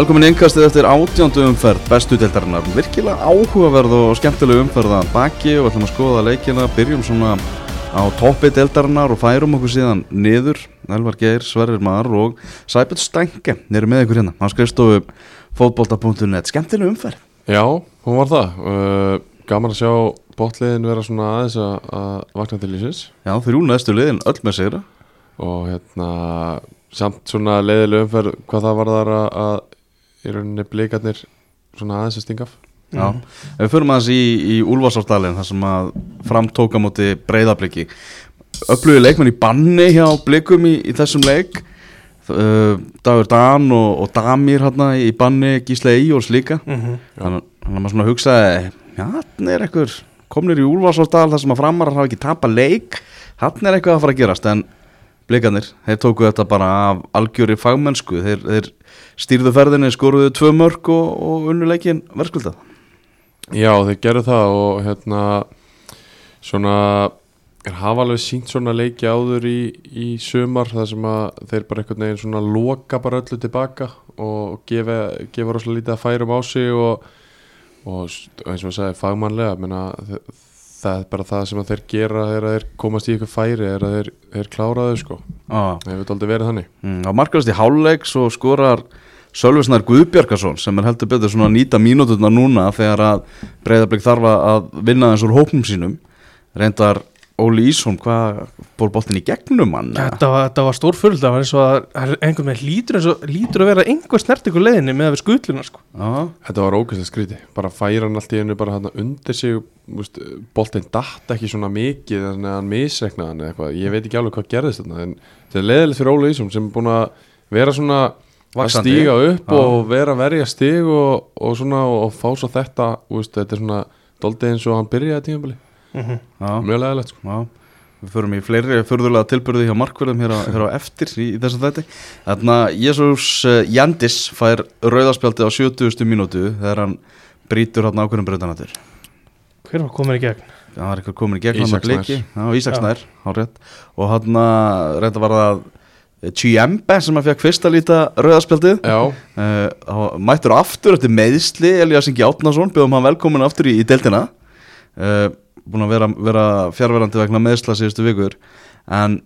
Velkomin í yngkastið eftir átjándu umferð bestu deildarinnar. Virkilega áhugaverð og skemmtileg umferð að baki og ætlum að skoða leikina. Byrjum svona á toppi deildarinnar og færum okkur síðan niður. Elvar Geir, Sverrir Mar og Sæbjörn Stænke eru með ykkur hérna. Hann skrifstofu fótbolta.net. Skemmtileg umferð. Já, hún var það uh, Gaman að sjá botliðin vera svona aðeins að, vakna til lífsins Já, þrjú næstu liðin öll með sigra. og hérna samt svona leiðileg umferð hvað það var þar að í rauninni blikarnir svona aðeins að stinga af. Já, ef við förum aðeins í, í Úlfarsárdalinn þar sem að framtóka móti breyðabliki Öflugi leikmenn í banni hjá blikum í, í þessum leik. Uh, Dagur Dan og, og Damir hérna í banni Gísle Íjóls líka. Mhm. þannig þannig að maður svona hugsaði já, hann er eitthvað komnir í Úlfarsárdal þar sem að framarar hafa ekki tapa leik. Hann er eitthvað að fara að gerast. En blikarnir, þeir tóku þetta bara af algjöri fagmennsku. Þeir, þeir stýrðu ferðinni, skoruðu tvö mörg og, og unnu leikin verðskuldað? Já, þeir gerðu það og hérna svona hafa alveg sínt svona leiki áður í, í sumar þar sem að þeir bara einhvern veginn svona loka bara öllu tilbaka og gefa, gefa rosalega lítið að færum á sig og, og eins og að segja fagmannlega menna, það er bara það sem að þeir gera þegar þeir komast í eitthvað færi er að þeir, þeir klára þau sko. Ah. það hefur aldrei verið þannig. Mm, á markast í háluleik svo skorar Sölvisnar Guðbjarkason sem er heldur betur svona að nýta mínúturna núna þegar að breyðarblik þarf að vinna eins úr hópnum sínum. Reyndar Óli Ísson hvað bór boltin í gegnum hann eða? Þetta var, þetta var stórfullt, það var eins og að er einhvern veginn lítur, eins og, lítur að vera einhver snert ykkur leiðinni með að við skutluna sko. Já, Þetta var ógæslega skríti, bara færa hann allt í hennu bara hann undir sig, úst, boltinn datt ekki svona mikið að hann misreknaði hann eða eitthvað, ég veit ekki alveg hvað gerðist þarna en þetta er leðilegt fyrir Óli Ísson sem er búin að vera svona að Vaxandi. stíga upp Já. og vera að verja stig og, og svona og fá svo þetta, úst, þetta er svona doldið eins og hann byrjaði tímabili, mm já, mjög leðilegt sko. Við förum í fleiri förðulega tilbyrði hjá markverðum hér á, hér á eftir í, í þessum þætti. Þannig að Jésús Jandis fær rauðarspjaldi á 70. mínútu þegar hann brýtur hann ákveðum breytanatur. Hver var komin í gegn? það var eitthvað komin í gegn að Ísaksnær, og hann að reynda var það Chiembe sem að fekk fyrsta líta rauðarspjaldið Já, uh, mættur aftur eftir meðsli Elias Ingi Átnason, bjóðum hann velkomin aftur í, í deltina uh, búin að vera, vera fjárverandi vegna meðsla síðustu vikur en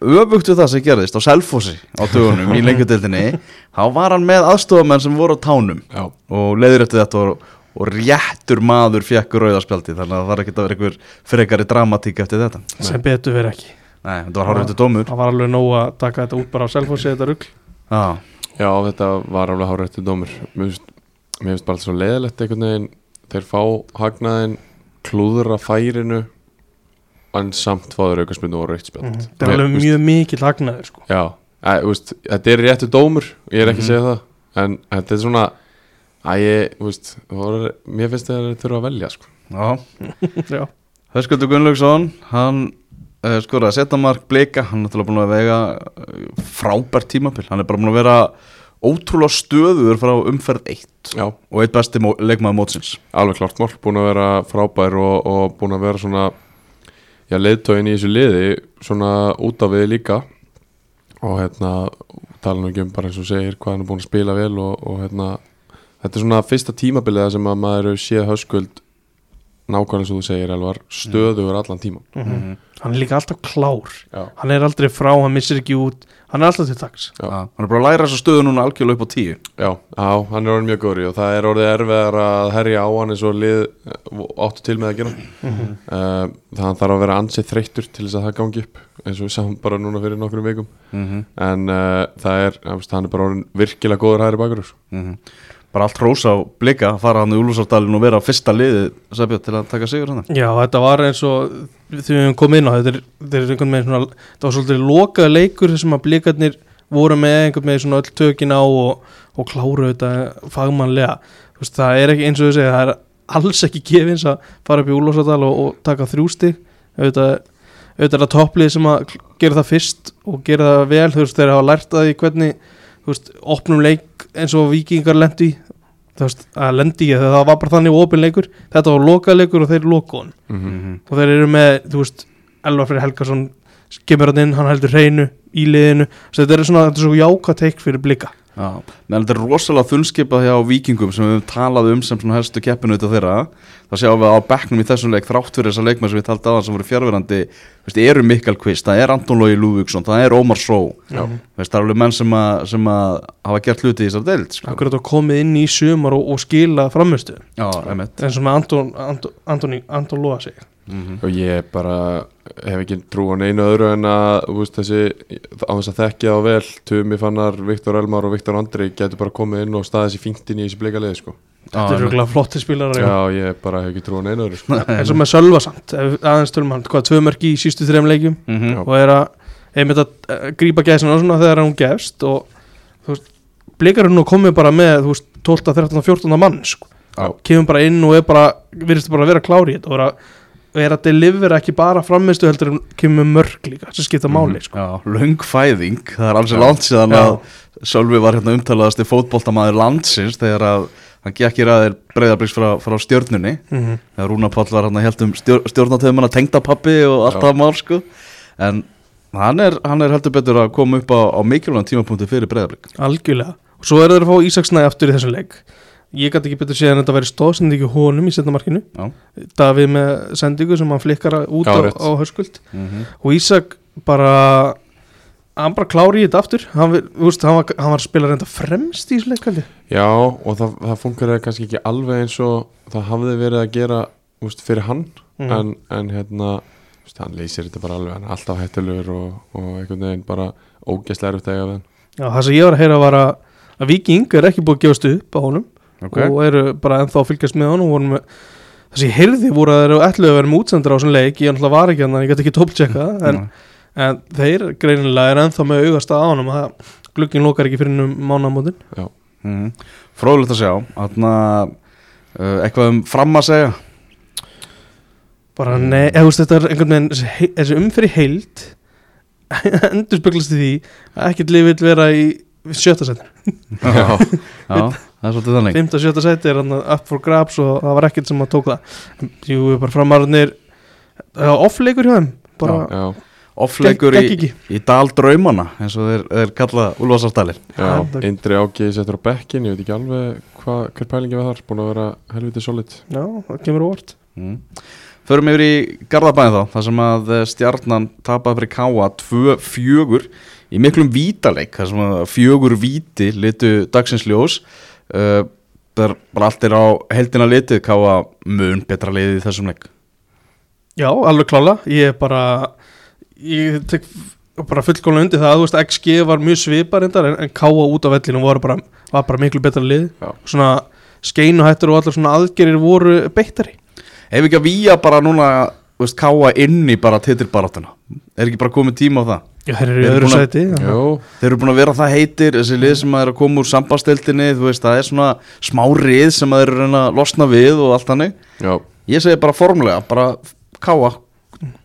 öfugt við það sem gerðist á Selfossi á dögunum í lengjudeldinni þá var hann með aðstofamenn sem voru á tánum já, og leiður eftir þetta og, og réttur maður fekk rauðarspjaldi þannig að það var ekki að vera einhver frekari dramatík eftir þetta. Sem betur verið ekki. Nei, þetta var hárið dómur. Það var alveg nóg að taka þetta út bara á selfhósi þetta rugg. Já, já, þetta var alveg hárætti dómur. Mér finnst, bara svo leðilegt einhvern veginn. Þeir fá hagnaðin klúðra færinu en samt fáður aukarsmyndu og raukt spjald Mhm. Þetta er alveg mjög mikill hagnaður sko. Já, e, veist, þetta er réttu dómur ég er ekki að Mhm. segja það en þetta er svona að ég, veist, það voru, mér finnst það að þeir þurfa að velja sko. já Já. Höskuldur Gunnlaugsson hann uh, skoraði að setja mark blika hann er náttúrulega búin að vega uh, frábært tímabil, hann er bara búin að vera ótrúlega stöður frá umferð 1 Já, og eitt besti leikmaður mótsins. Alveg klart mál, búin að vera frábær og, og búin að vera svona já, leiðtóin í þessu liði svona út af við líka. Og hérna tala nú ekki um bara eins og segir hvað hann er búin að spila vel og, og hérna þetta er svona fyrsta tímabiliða sem að maður hefur séð höskuld nákvæmlega eins og þú segir Elvar, stöðugur allan tíman Mm Hann er líka alltaf klár. Já, Hann er aldrei frá, hann missir ekki út. Hann er alltaf til dags. Já. Hann er bara að læra þessa stöðu núna algjörlega upp á 10 já, já, hann er orðin mjög góri og það er orðið erfiðar að herja á hann eins og lið eh, áttu til með að gera Mhm. uh, það þarf að vera ansið þreyttur til þess að það gangi upp eins og við sáum bara núna fyrir nokkrum vikum mm en uh, það er, hann er bara orðin virkilega góður hægri bakur bara allt rósa á blika að fara hann í Úlfarsdalinn og vera fyrsta liði Sæbjörn, til að taka sigur hann Já, þetta var eins og því við komið inn á þetta þetta er einhvern veginn svona þetta var svolítið lokaða leikur þessum að blikarnir voru með einhvern veginn svona öll tökin á og, og kláru þetta fagmannlega. Veist, það er ekki eins og þú segja það er alls ekki gefins að fara upp í Úlfarsadal og, og taka þrjústi auðvitað, auðvitað er það topplið sem að gera það fyrst og gera það vel. Þú veist, þeir hafa lært að því hvernig veist, opnum leik eins og vikingar lendi veist, að lendi í það var bara þannig opin leikur. Þetta var lokað leikur og þeir lokuðun mm -hmm. og þeir eru með, þú veist Elvar Freyr Helgason kemur hann inn, hann heldur hreinu í liðinu, þetta er svona, þetta er svo jáka teik fyrir blika meðan þetta er rosalega þunnskipað hjá vikingum sem við höfum talað um sem helstu keppinu þetta þeirra. Þá sjáum við á bekknum í þessum leik þrátt fyrir þessa leikmenn sem við taldi aðan sem voru fjárverandi eru Mikael Kvist, það er Anton Lógi Lúvíksson það er Ómar Só. Veist, það er alveg menn sem, að, sem að hafa gert hluti í þessar deild sko. akkurat að komið inn í sumar og, og skila framistu eins og með Anton, Anton, Antoni, Anton Lóa sig mm og ég bara hef ekki trú á neinu öðru en að þú veist, þessi, á þess að þekkja þá vel Tumi Fannar, Viktor Elmar og Viktor Andri getur bara komið inn og staðið sér fínt inn í þessi bleikaliði sko. þetta eru glæða flotti spilarar já. ég bara hef ekki trú á neinu öðru sko. eins og með Sölva samt aðeins tölum hann, hvað, tvö mörg í sístu þreim leikjum Mhm. Já. og er að einmitt að eh, grípa gæsina og svona þegar hún gefst og þú veist, blikar hún og komið bara með þú veist, 12, 13, 14 mann sko. Já. kemur bara inn og er bara virðist bara að vera klári í þetta og er að, og er að delivera ekki bara framistu heldur en kemur með mörg líka sem skipta máli sko. Já, löng fæðing, það er alls síðan Já. að Sölvi var hérna umtalaðasti fótboltamaður landsins þegar að hann gekk í ræðir breyðabriks frá, frá stjörnunni. Mm -hmm. þegar Rúna Páll var hann að held um stjórn, stjórnatöfum tengdapappi og allt það mál sko. En hann er, hann er heldur betur að koma upp á, á mikilvægum tímapunkti fyrir breyðabrik algjörlega. Og svo er það að fá Ísaksnæði aftur í þessum leik ég gæti ekki betur séð en þetta væri stóðsendingi honum í setnamarkinu. Davíð með sendingu sem hann flikkar út Já, á, á höskuld. Mm -hmm. og Ísak bara hann bara klári í þetta aftur. Hann, veist, hann, var, hann var að spila reynda fremst í þessu leikaldi já, og það, það funkar kannski ekki alveg eins og það hafði verið að gera úst, fyrir hann. Mhm. en, en hérna úst, hann leysir þetta bara alveg, hann er alltaf hættulegur og, og einhvern veginn bara ógeðslega erfitt að eiga við hann. Já, það sem ég var að heyra var að, að Viking er ekki búið að gefast upp á honum okay. og eru bara ennþá að fylgjast með með, það sem ég heyrði voru að þeir eru ætluðu að vera með útsendur á þessum leik. Ég náttúrulega var ekki hann, ég get ekki tóptjekka en, en þeir greinilega er ennþá með augast á honum. Að glugginn lokar ekki fyrir mánamótin mm. fróðilegt að sjá. Þarna, uh, eitthvað um fram að segja? Bara nei, eða þú veist þetta er einhvern veginn þessi, umfyrir heild endur speglast í því að ekkert lið vil vera í sjötta seti já, já, það er svolítið þannig. Fymta, sjötta seti er hann up for grabs og það var ekkert sem að tók það. Jú, bara framarðinir Offleikur hjá þeim bara já, offleikur í, í dal draumana eins og þeir, þeir kalla það- Indri Ági setur á bekkin, ég veit ekki alveg hva, hver pælingi var þar, búin að vera helviti solid. Já, það kemur óvart. Mm. Förum yfir í Garðabæði þá þar sem að eh, stjarnan tapaði fyrir Káa 2-4 í miklum vítaleik þar sem að fjögur víti litu dagsins ljós uh, það er bara allt er á heldina litið Káa mun betra liðið þessum leik. Já, alveg klála Ég er bara Ég tek bara fullkóla undir það. Þú veist, XG var mjög svipar reyndar en, en Káa út á vellinu var bara, var bara miklu betra lið. Já. Svona skeinuhættur og allar svona aðgerir voru beittari. Ef ekki að víja bara núna þú veist, Káa inn í bara titilbaráttuna. Er ekki bara komið tíma á það Já, þeir eru að- sæti já. Þeir eru búin að vera það heitir, þessi lið sem að er að koma úr sambasteltinni, þú veist, það er svona smá rið sem að þeir eru að losna við og allt þannig. já, Ég segi bara formulega, bara káa,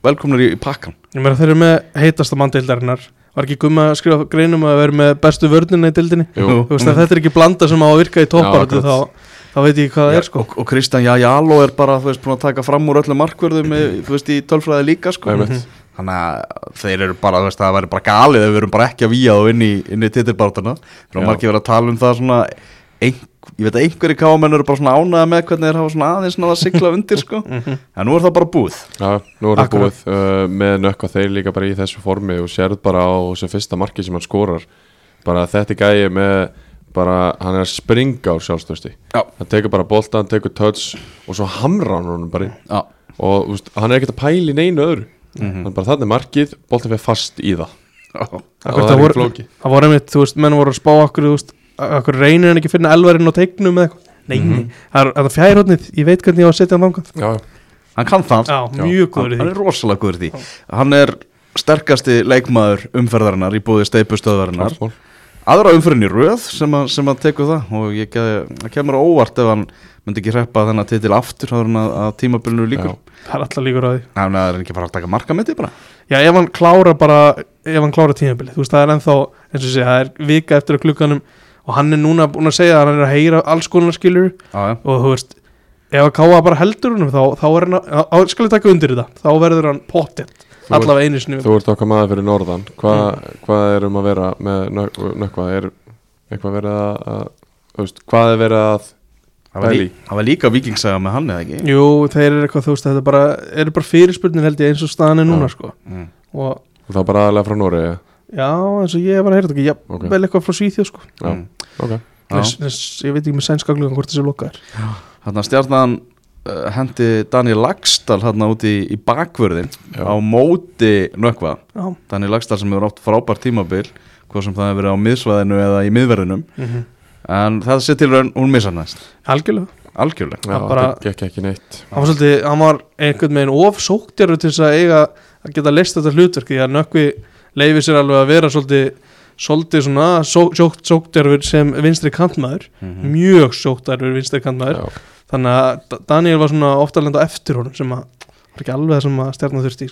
velkomnir í, í pakkan. Ég meira þeir eru með heitasta manndeildarinnar Var ekki gumma að skrifa greinum að vera með bestu vörnina í deildinni veist, þetta er ekki blanda sem á að virka í topparötu akkurat. þá, þá veit ég hvað það er sko Og, og Kristján Jajalo er bara, þú veist, búin að taka fram úr öllum markverðum, í- veist, í tölfræði líka, sko. einmitt Þannig að þeir eru bara, veist, það væri bara galið ef við erum bara ekki að víja þá inn í, í titilbarátuna. Þeir eru Já. margir verið að tala um það svona, ein, ég veit að einhverju káamenn eru bara svona ánæða með hvernig þeir hafa svona aðeins náða að sigla undir, sko. En nú er það bara búið. Já, nú er það búið uh, með nökka þeir líka bara í þessu formi og sérð bara á þessu fyrsta marki sem hann skorar bara þetta gæi með bara, hann er að springa á sjálfstöðsti Já. hann tekur bara bolta, hann tekur touch og svo hamra hann bara og veist, hann er ekkert að pæla í neinu öðru Hann bara þannig markið, boltan fyrir fast í það. Já. og Akkurat, það það er voru- Það voru einmitt, þú veist, menn voru að spá okkur, þú veist, okkur reynir hann ekki fyrir elvarinn og teiknum eða eitthvað? Nei, Mhm. nei, það er, það er fjærhóttnið, ég veit hvernig ég á að setja hann þangað. Já, Hann kann það. Já, mjög góður í hann því. er rosalega góður í því. Hann er sterkasti leikmaður umferðarinnar í búið mál. Aðra umferðin í röð sem að, sem að teku það. Og ég kemur óvart ef hann myndi ekki hreppa þennan titil aftur þá er hann að, að tímabilinu líkur Já. Það er alltaf líkur á því. Nei, það er ekki bara að taka marka með því bara. Já, ef hann klára bara, ef hann klára tímabilið. Þú veist, það er ennþá, eins og sé, það er vika eftir að klukkanum Og hann er núna búin að segja að hann er að heyra alls konar skilur Já, Og þú veist, ef að káa bara heldur húnum Þá, þá er hann, að- skal ég taka undir þetta? Þá verður hann ert- allavega einu sinni Þú ert okkar maður fyrir norðan Hva, Hvað er um að vera með nök- nökkva? Er, eitthvað verið að, veist, hvað er verið að Það var, lí, það var líka vikingsaga með hann eða ekki Jú, þeir eru eitthvað, þú veist, þetta er bara, eru bara fyrirspurnir held ég eins og staðan er núna, Já. sko mm. og og það bara aðalega frá Nóri já, já, eins og ég að heyra þetta ekki, já, Ok. vel eitthvað frá Svíþjóð, sko Mm. ok Já. Þess, þess, ég veit ekki með sænska glugan hvort þessi lokað er Þannig að stjarnan hendi Daniel Lagstall hérna úti í, í bakvörðin Já. á móti nökva Já, Daniel Lagstall sem hefur átt frábært tímabil hvað sem það hefur verið á miðsvæðinu eða í miðverðinum. Mm en það sé til raun hún missa næst. Algjörlega. Algjörlega. Já, bara- það gekk ekki neitt. Hann var svolítið, hann var einhvern veginn of sóktjarur til þess að eiga að geta list þetta hlutverk því að nökkvi leifi sér alveg að vera svolítið svolítið svona só, sókt, sóktjarfur sem vinstri kantmaður. Mhm. mjög sóktjarfur vinstri kantmaður. Já, þannig að Da- Daniel var svona ofta að lenda á eftir honum sem að var ekki alveg það sem að stjarnan þurfti í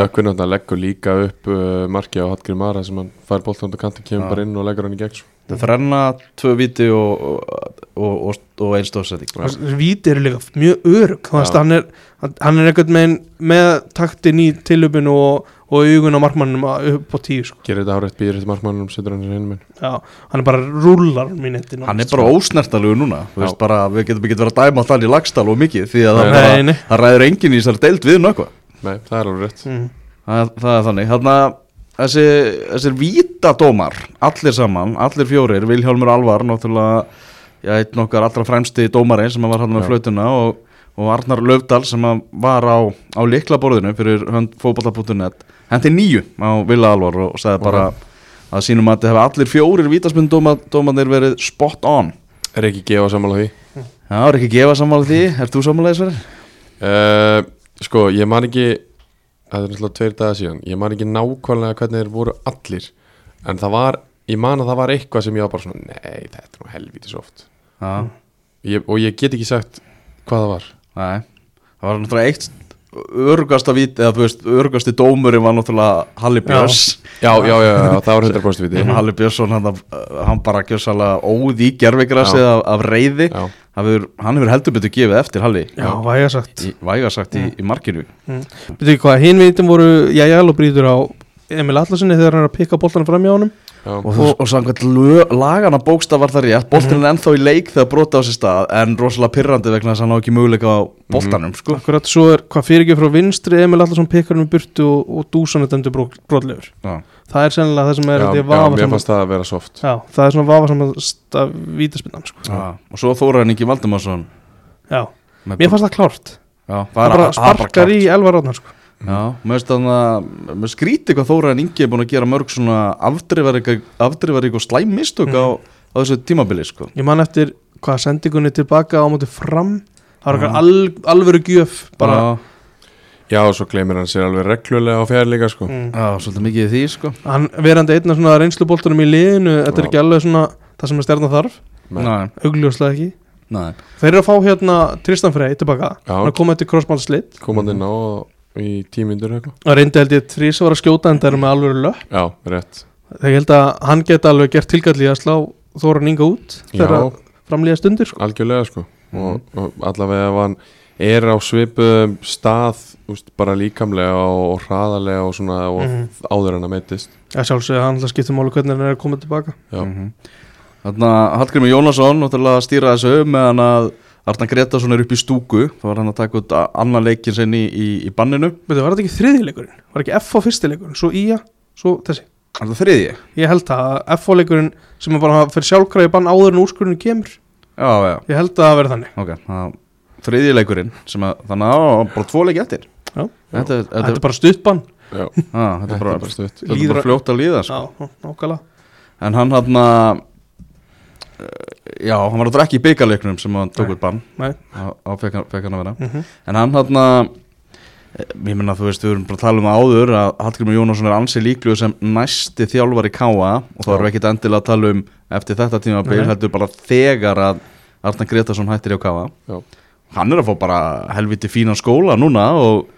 Nökkvinn náttúrulega leggur líka upp uh, marki á Hallgrim Mara sem hann fær boltan á kanti, kemur bara inn og leggur hann í gegn svo. það þrenna tvö viti og, og, og, og, einn. Þessi víti eru líka mjög örug þannig Já. að hann er, hann- er einhvern veginn með taktin í tilöpun og, og augun á markmannum upp á tíu sko. Gerir þetta áreitt býrið til markmannum, setur hann í minn. Já, hann er bara rúlar mín eftir hann er bara ósnertalegu núna. Veist bara, við getum ekki verið að dæma í Lagstall og mikið því að það, Nei, bara, nei, nei. það ræður enginn í þessari deild við nökva Nei, það er alveg rétt. Mm. það, það er þannig. Þannig að þessi, þessir vítadómar allir saman, allir fjórir Vilhjálmur Alvar, náttúrulega já, einn okkar allra fremsti dómarinn sem var hann með flautuna og, og Arnar Löfdal sem var á, á liklaborðinu fyrir hönd fótballa.net hendi nýju á Villa Alvar og sagði bara að sínum að þetta hefði allir fjórir vítaspindómanir verið spot on. Er ekki gefa sammála því? Já, er ekki gefa sammála því, ert þú sammála þessari? uh, Sko, ég man ekki Það er náttúrulega tveir dagar síðan Ég man ekki nákvæmlega hvernig þeir voru allir En það var, ég man að það var eitthvað sem ég var bara svona Nei, þetta er nú helvítis oft. Já, ég, Og ég get ekki sagt hvað það var nei. Það var náttúrulega eitt örgasta vít, eða þú veist, örgasti dómurinn var náttúrulega Halli Björns. Já, já, já, já það var 100% viti mm. Halli Björnsson, hann, hann bara gjössalega óð í gerfigrasið Já. af, af reyði Já, hann hefur, hann hefur heldur betur gefið eftir Halli. Já, væga sagt. Í, væga sagt í, í markinu. Veitu ekki hvað, hinn vítum voru Jæjal og brýtur á Emil Atlasinni þegar hann er að pikka boltanum fram hjá honum? já, og, og, og samkvæmt lagana bókstaf var það rétt boltinn er ennþá í leik þegar brota á sér stað en rosalega pirrandi vegna þess að hann á ekki möguleika á boltanum sko. Akkurat svo er hvað fyrirgjöf frá vinstri Emil pikkar hann í burtu og, og Dúsan er dæmdu brotlegur Já. Það er sennilega það sem er já, já mér fannst það að vera soft Já, það er svona vafasamast að vítaspinnan sko. Já. og svo Þóraðin Já, með mér fannst það klárt Já, Það bara sparkar í elvar átnar sko. Já, mér finnst þannig að mér skríti hvað Þóraðin Ingi er búin að gera mörg svona afdrifarík og slæm mistök á, á þessu tímabili sko. Ég man eftir hvað sendingunni tilbaka á móti fram? Það var eitthvað al, alvöru gjöf bara, Já, Já, og svo gleymir hann sér alveg reglulega á fjærleika sko. mm. já, svolítið mikið í því sko. Hann verandi einn af svona reynsluboltunum í liðinu Þetta er ekki alveg svona það sem er stjarnan þarf. Augljóslega ekki. Nei. Þeir eru að fá hérna Tristan Frey tilbaka. Já. Hann er komið til crossband slitt komandi inn á í eitthvað Það reyndi held ég þrís að vera að skjóta en það er með alvöru löp Já, rétt Þegar ég held að hann geta alveg gert tilkalli að slá Þóran Inga út Já, þegar framlýða stundir sko. algjörlega sko Mhm. og, og allavega ef hann er á svipuðum stað úst, bara líkamlega og, og hraðalega og svona og Mhm. áður en að meitist Ég sjálfsögði að hann alltaf skiptum máli hvernig hann er að koma tilbaka Já, Mhm. Þarna Hallgrimur Jónasson náttúrulega að stýra þessu meðan að Arna Gretarsson er upp í stúku þá var hann að taka út annan leikin sinn í, í, í banninu Veitu, var þetta ekki þriðileikurinn? Var ekki F á fyrstileikurinn? Svo Ía, svo þessi Er það þriðji? Ég held að F á leikurinn sem er bara fyrir sjálfkræði bann áður en úrskurinn kemur Já, já, Ég held að það verði þannig ok það, Þriðji leikurinn sem að þannig að bara tvo leiki eftir Já. Þetta, er- Þetta þetta, er bara stuttbann já, á, þetta, þetta er bara, bara stutt þetta er bara fljótt að líða sko. Já, nákvæmlega En hann hann að Já, hann var að drekka í byggarleiknum sem hann tók Nei. út bann. Á, á fekk, hann, fekk hann að vera. Mm En hann hann að Ég menna þú veist, við erum bara að tala um áður að Hallgrimur Jónasson er ansi líkluð sem næsti þjálfar í Káa og þá erum við ekkit endilega að tala um eftir þetta tímabil, Nei. heldur bara þegar að Arnar Gretarsson hættir í Já, Hann er að fá bara helviti fínan skóla núna og,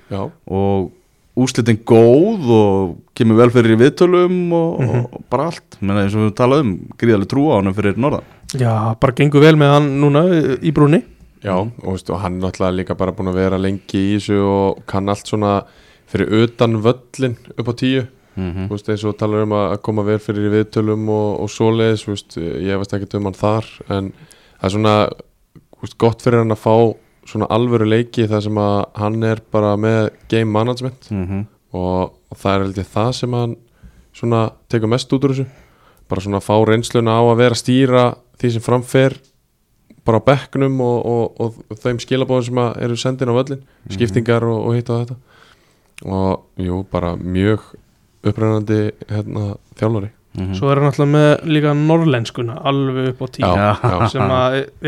og úslitin góð og kemur vel fyrir í viðtölum og, Mhm. og bara allt menna eins og við talaðum, gríðarlega trú á hann fyrir norðan Já, bara gengur vel með hann núna í brúni já og, veist, og hann er náttúrulega líka bara búin að vera lengi í þessu og kann allt svona fyrir utan völlin upp á tíu Mhm. þú veist, eins og talar um að að koma vel fyrir í viðtölum og, og svoleiðis, þú veist, ég veist ekki um hann þar, en það er svona gott fyrir hann að fá svona alvöru leiki þar sem að hann er bara með game management. Mhm. og, og það er held ég það sem hann svona tekur mest út úr þessu. Bara svona fá reynsluna á að vera að stýra því sem framfer bara bekknum og, og, og, þeim skilabóðum sem eru sendin á völlin skiptingar og, og hitt og þetta. Og jú, bara mjög upprænandi hérna, þjálfari Mhm. Svo er hann alltaf með líka norrlenskuna alveg upp á tíu já, Já. já, sem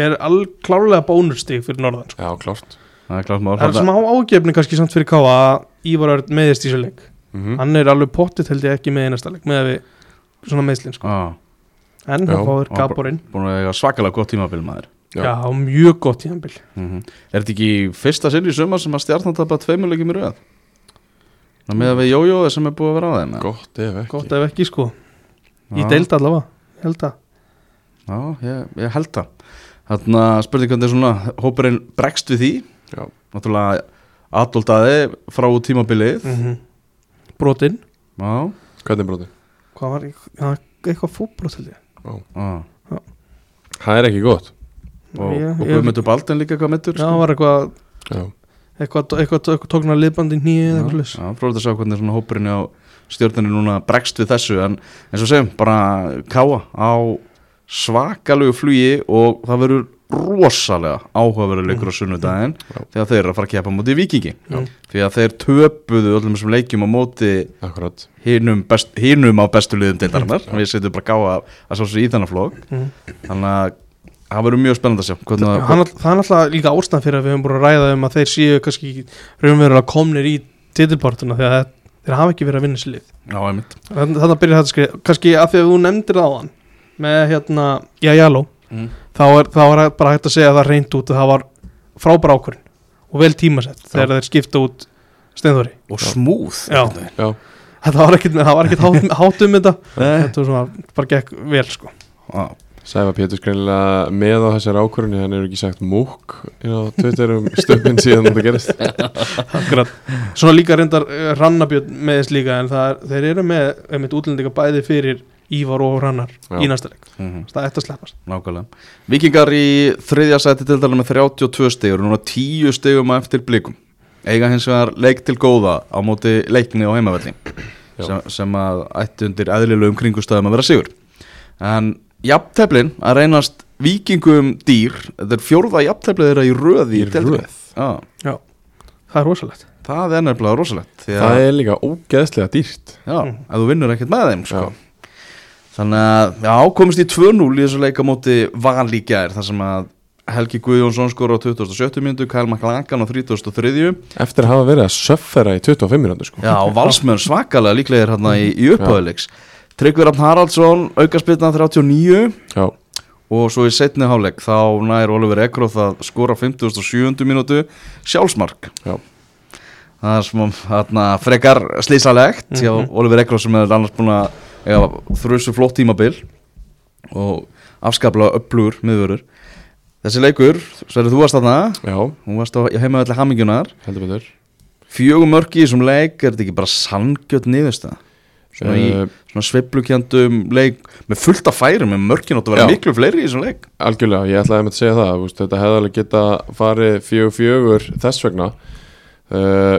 er klárlega bónurstig fyrir norðan sko. já, klárt Það er klart maður Það er sem á ágefni kannski samt fyrir Káa að Ívar Örn meðist í þessu leik mm Hann er alveg pottitt held ég ekki með einasta leik með að við svona meðslinn sko. Já, En það fáður Gaborinn búin að eiga svakalega gott tímabil maður Já. Já, mjög gott tíðanbil Mhm. Er þetta ekki fyrsta sinn í sumar sem að stjarnan tapa tveimulegjum í röð? Það með að við jójóði sem er búið að vera á þeim gott ef ekki Gott ef ekki sko Í deild allavega Held að Já, ég, ég held það. Þannig að spurning hvernig svona hópurinn bregst við því. Já. Náttúrulega Adoltaði frá tímabilið. Mm -hmm. Brotinn Já, hvernig bróti? Hvað var ja, eitthvað fótbrot held ég. Já. Það er ekki gott. Og, ég- Guðmundur Balden líka hvað mittur Já, það var eitthvað já, eitthvað, eitthvað, eitthvað tóknar liðbandi eitthvað Já, fróðið að sjá hvernig svona hópurinn á stjórnarni núna bregst við þessu en eins og segjum, bara káa á svakalegu flugi og það verður rosalega áhugaverður leikur á sunnudaginn Já. þegar þeir eru að fara að keppa á móti vikingi Já. því að þeir töpuðu öllum þessum leikjum á móti hinum, best, á bestu liðum deildarinnar. Við setjum bara káa að sá sér í þennan flók mm. þannig að það verður mjög spennandi að sjá hvernig að Hann, Það er náttúrulega líka ástæðan fyrir að við höfum búin að ræða um að þeir séu kannski raunverulega komnir í titilpartuna því að þeir, þeir hafa ekki verið að vinna sér lið. Já, einmitt. Þannig að byrja þetta skrið kannski að því að þú nefndir það á hann með hérna, já, jáló mm. þá er, þá er bara hægt að segja að það reynd út að það var frábæra ákvörðin og vel tímasett þegar þeir skipta út Steinþóri. Og smúð Já. já, það var ekkit, það var ekkit hát, hát um þetta. Þetta var svona, bara gekk vel sko. Já. Sæfa Pétur skrænilega með á þessari ákvörðinu hann hefur ekki sagt múk inn á Twitter um stöfin síðan þetta gerist Akkurat. Svona líka reyndar uh, Rannabjörn með þess líka en er, þeir eru með einmitt útlendinga bæði fyrir Ívar og Rannar Já. í næsta leik Mhm. það ætti að sleppast Nákvæmlega. Vikingar í þriðja sæti til dæla með 32 stegur, núna 10 stegum að eftir blikum. Eiga hins vegar leik til góða á móti leikni á heimavelli sem, sem að ætti undir eðlilegum kringustöðum að vera sigur. En jafnteflin að reynast vikingum dýr, þetta er fjórða jafnteflið þeirra í röð í, röð? Já, það er rosalegt það er nefnilega rosalegt. því að- það er líka ógeðslega dýrt Já, Mm. ef þú vinnur ekkert með þeim sko. Þannig að, já, komist í 2-0 í þessu leika móti gær þar sem að Helgi Guðjónsson skor á 27. minútu, Kyle McLangan á 33. eftir að hafa verið að söffera í 25 minútur sko. Já, og valsmenn svakalega líklega er hérna í, í upphæðuleiks Tryggvi Rafn Haraldsson, aukarspilna 39 já, og svo í setni háleik þá nær Oliver Ekroth að skora á 57. minútu sjálfsmark já, Það er smá þarna, frekar slísalegt hjá Mhm. Oliver Ekroth sem er annars búin að þrjusu flott tímabil og afskaplega upplugur miðvörur. Þessi leikur, Sverri, þú varst já, hún varst á heimaðalli betur fjögum mörki í þessum leik, er þetta ekki bara sangjöld niðurstað? Svona uh, svona sveiflukjandum leik með fullt af færum, með mörkin átt að vera Já. miklu fleiri í þessum leik. algjörlega, ég ætlaði með að segja það úst, þetta hefði alveg geta farið fjögur fjögur þess vegna uh,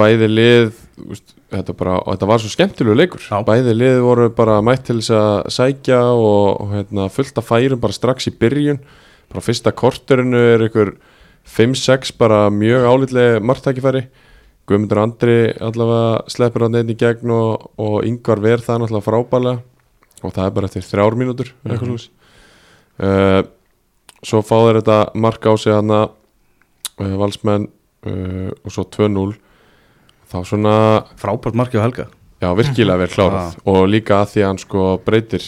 bæði lið úst, þetta, bara, þetta var svo skemmtilegu leikur Já. bæði lið voru bara mætt til þess að sækja og, og hérna, fullt af færum bara strax í byrjun bara fyrsta korterinu er ykkur 5-6 bara mjög álitlega margtækifæri Guðmundur Andri allavega sleppur hann einn í gegn og, og yngvar verð það náttúrulega frábælega og það er bara eftir þrjár mínútur mm. -hmm. uh, svo fá þeir þetta mark á sig hana uh, valsmenn uh, og svo 2-0 þá svona Frábært marki á Helga. já virkilega vel klárað og líka að því að hann sko breytir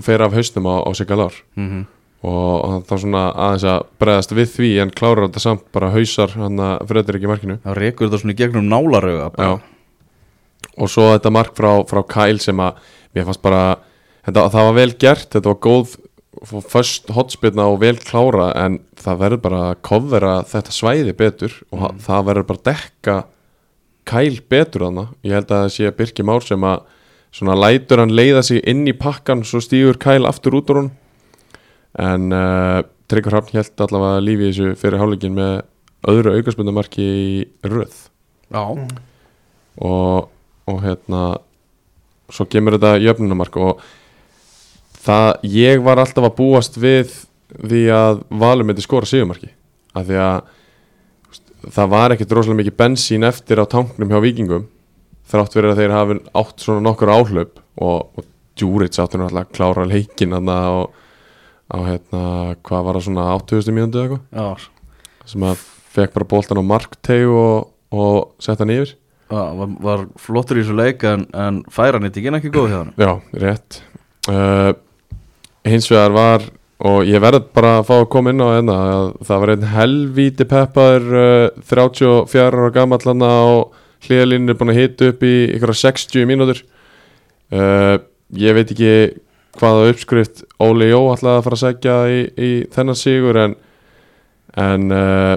fer af hausnum á, á Sigalár Mm og þá svona aðeins að bregðast við því en klárar þetta samt bara hausar hann að Fredrik í markinu Það rekur þetta svona í gegnum. Já. og svo þetta mark frá, frá Kyle sem að mér fannst bara þetta, það var vel gert, þetta var góð först hotspilna og vel klára en það verður bara að kofvera þetta svæði betur og Mm. það verður bara að dekka Kæl betur þarna ég held að það sé Birki Már sem að svona lætur hann leiða sig inn í pakkan svo stígur Kæl aftur út úr hún en uh, Tryggvar Hrafn held allavega lífi í þessu fyrir hálfleikin með öðru aukarspundamarki í röð. Já, og, og hérna svo kemur þetta jöfnumark og það, ég var alltaf að búast við því að Valur myndi skora sigumarki af því að það var ekkert rosalega mikið bensín eftir á tanknum hjá vikingum þrátt fyrir að þeir hafi átt svona nokkur áhlaup og, og Djúrits áttu náttúrulega að klára leikin þarna á, hérna, hvað var það svona 80. mínútu eða eitthvað? Sem að fekk bara boltan á markteg og, og setta hann yfir. Já var, var flottur í þessu leik en, en færan eitt ekki ekki góð hjá hann Já, rétt. Uh, Hins vegar var og ég verð bara að fá að koma inn á að það var einn helvíti peppaður uh, 34 ára gamall hann á hlýðalínu búin að hita upp í ykkur 60 mínútur. Uh, ég veit ekki hvaða uppskrift Óli Jó ætlaði að fara að segja í, í þennan sigur en, en uh,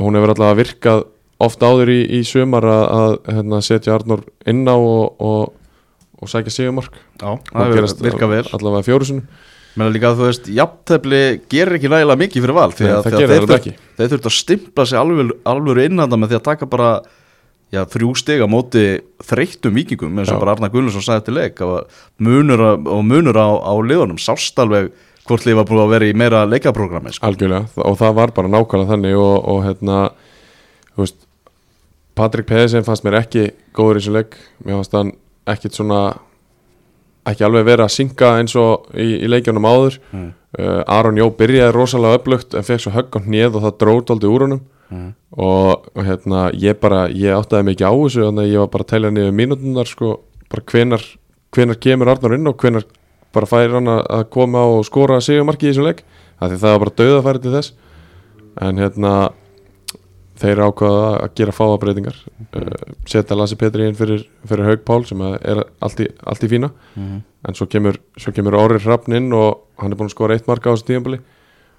hún hefur allavega virkað oft áður í, í sumar að, að hérna, setja Arnór inn á og, og, og sækja sigumark Já, Það það gerast virka vel. allavega fjórusunum Menna líka að þú veist, jafntefli gerir ekki nægilega mikið fyrir val því Nei, að, það gerir þeir, það ekki. þeir þurft að stimpla sig alveg, alveg innanda með því að taka bara já, þrjú stig á móti þreyttum vikingum eins og Já. bara Arna Gullarsson sagði til leik munur, á, og munur á, á liðunum sást alveg hvort lið var búin að vera í meira leikaprógrami sko. algjörlega og það var bara nákvæmlega þannig og, og hérna veist, Patrik Pedersen fannst mér ekki góður í þessu leik mér fannst hann ekkit svona ekki alveg vera að synga eins og í, í leikjunum áður Mm. uh, Aron Jó byrjaði rosalega öflugt en fekk svo högg á hnið og það drót aldrei úr honum Mm. og, og hérna ég bara, ég áttaði ekki á þessu þannig að ég var bara að telja niður mínútunar sko, bara hvenar, hvenar kemur Arnar inn og hvenar bara fær hann að að koma og skora sigumarki í þessum af því það var bara dauðafæri til þess en hérna þeir ákvaða að gera fáabreitingar uh, setja Lassi Petri inn fyrir, fyrir Haug Pál sem að er allt í, allt í fína Mhm. en svo kemur, svo kemur Orri Hrafn inn og hann er búin að skora eitt marka á þessu tíðanbili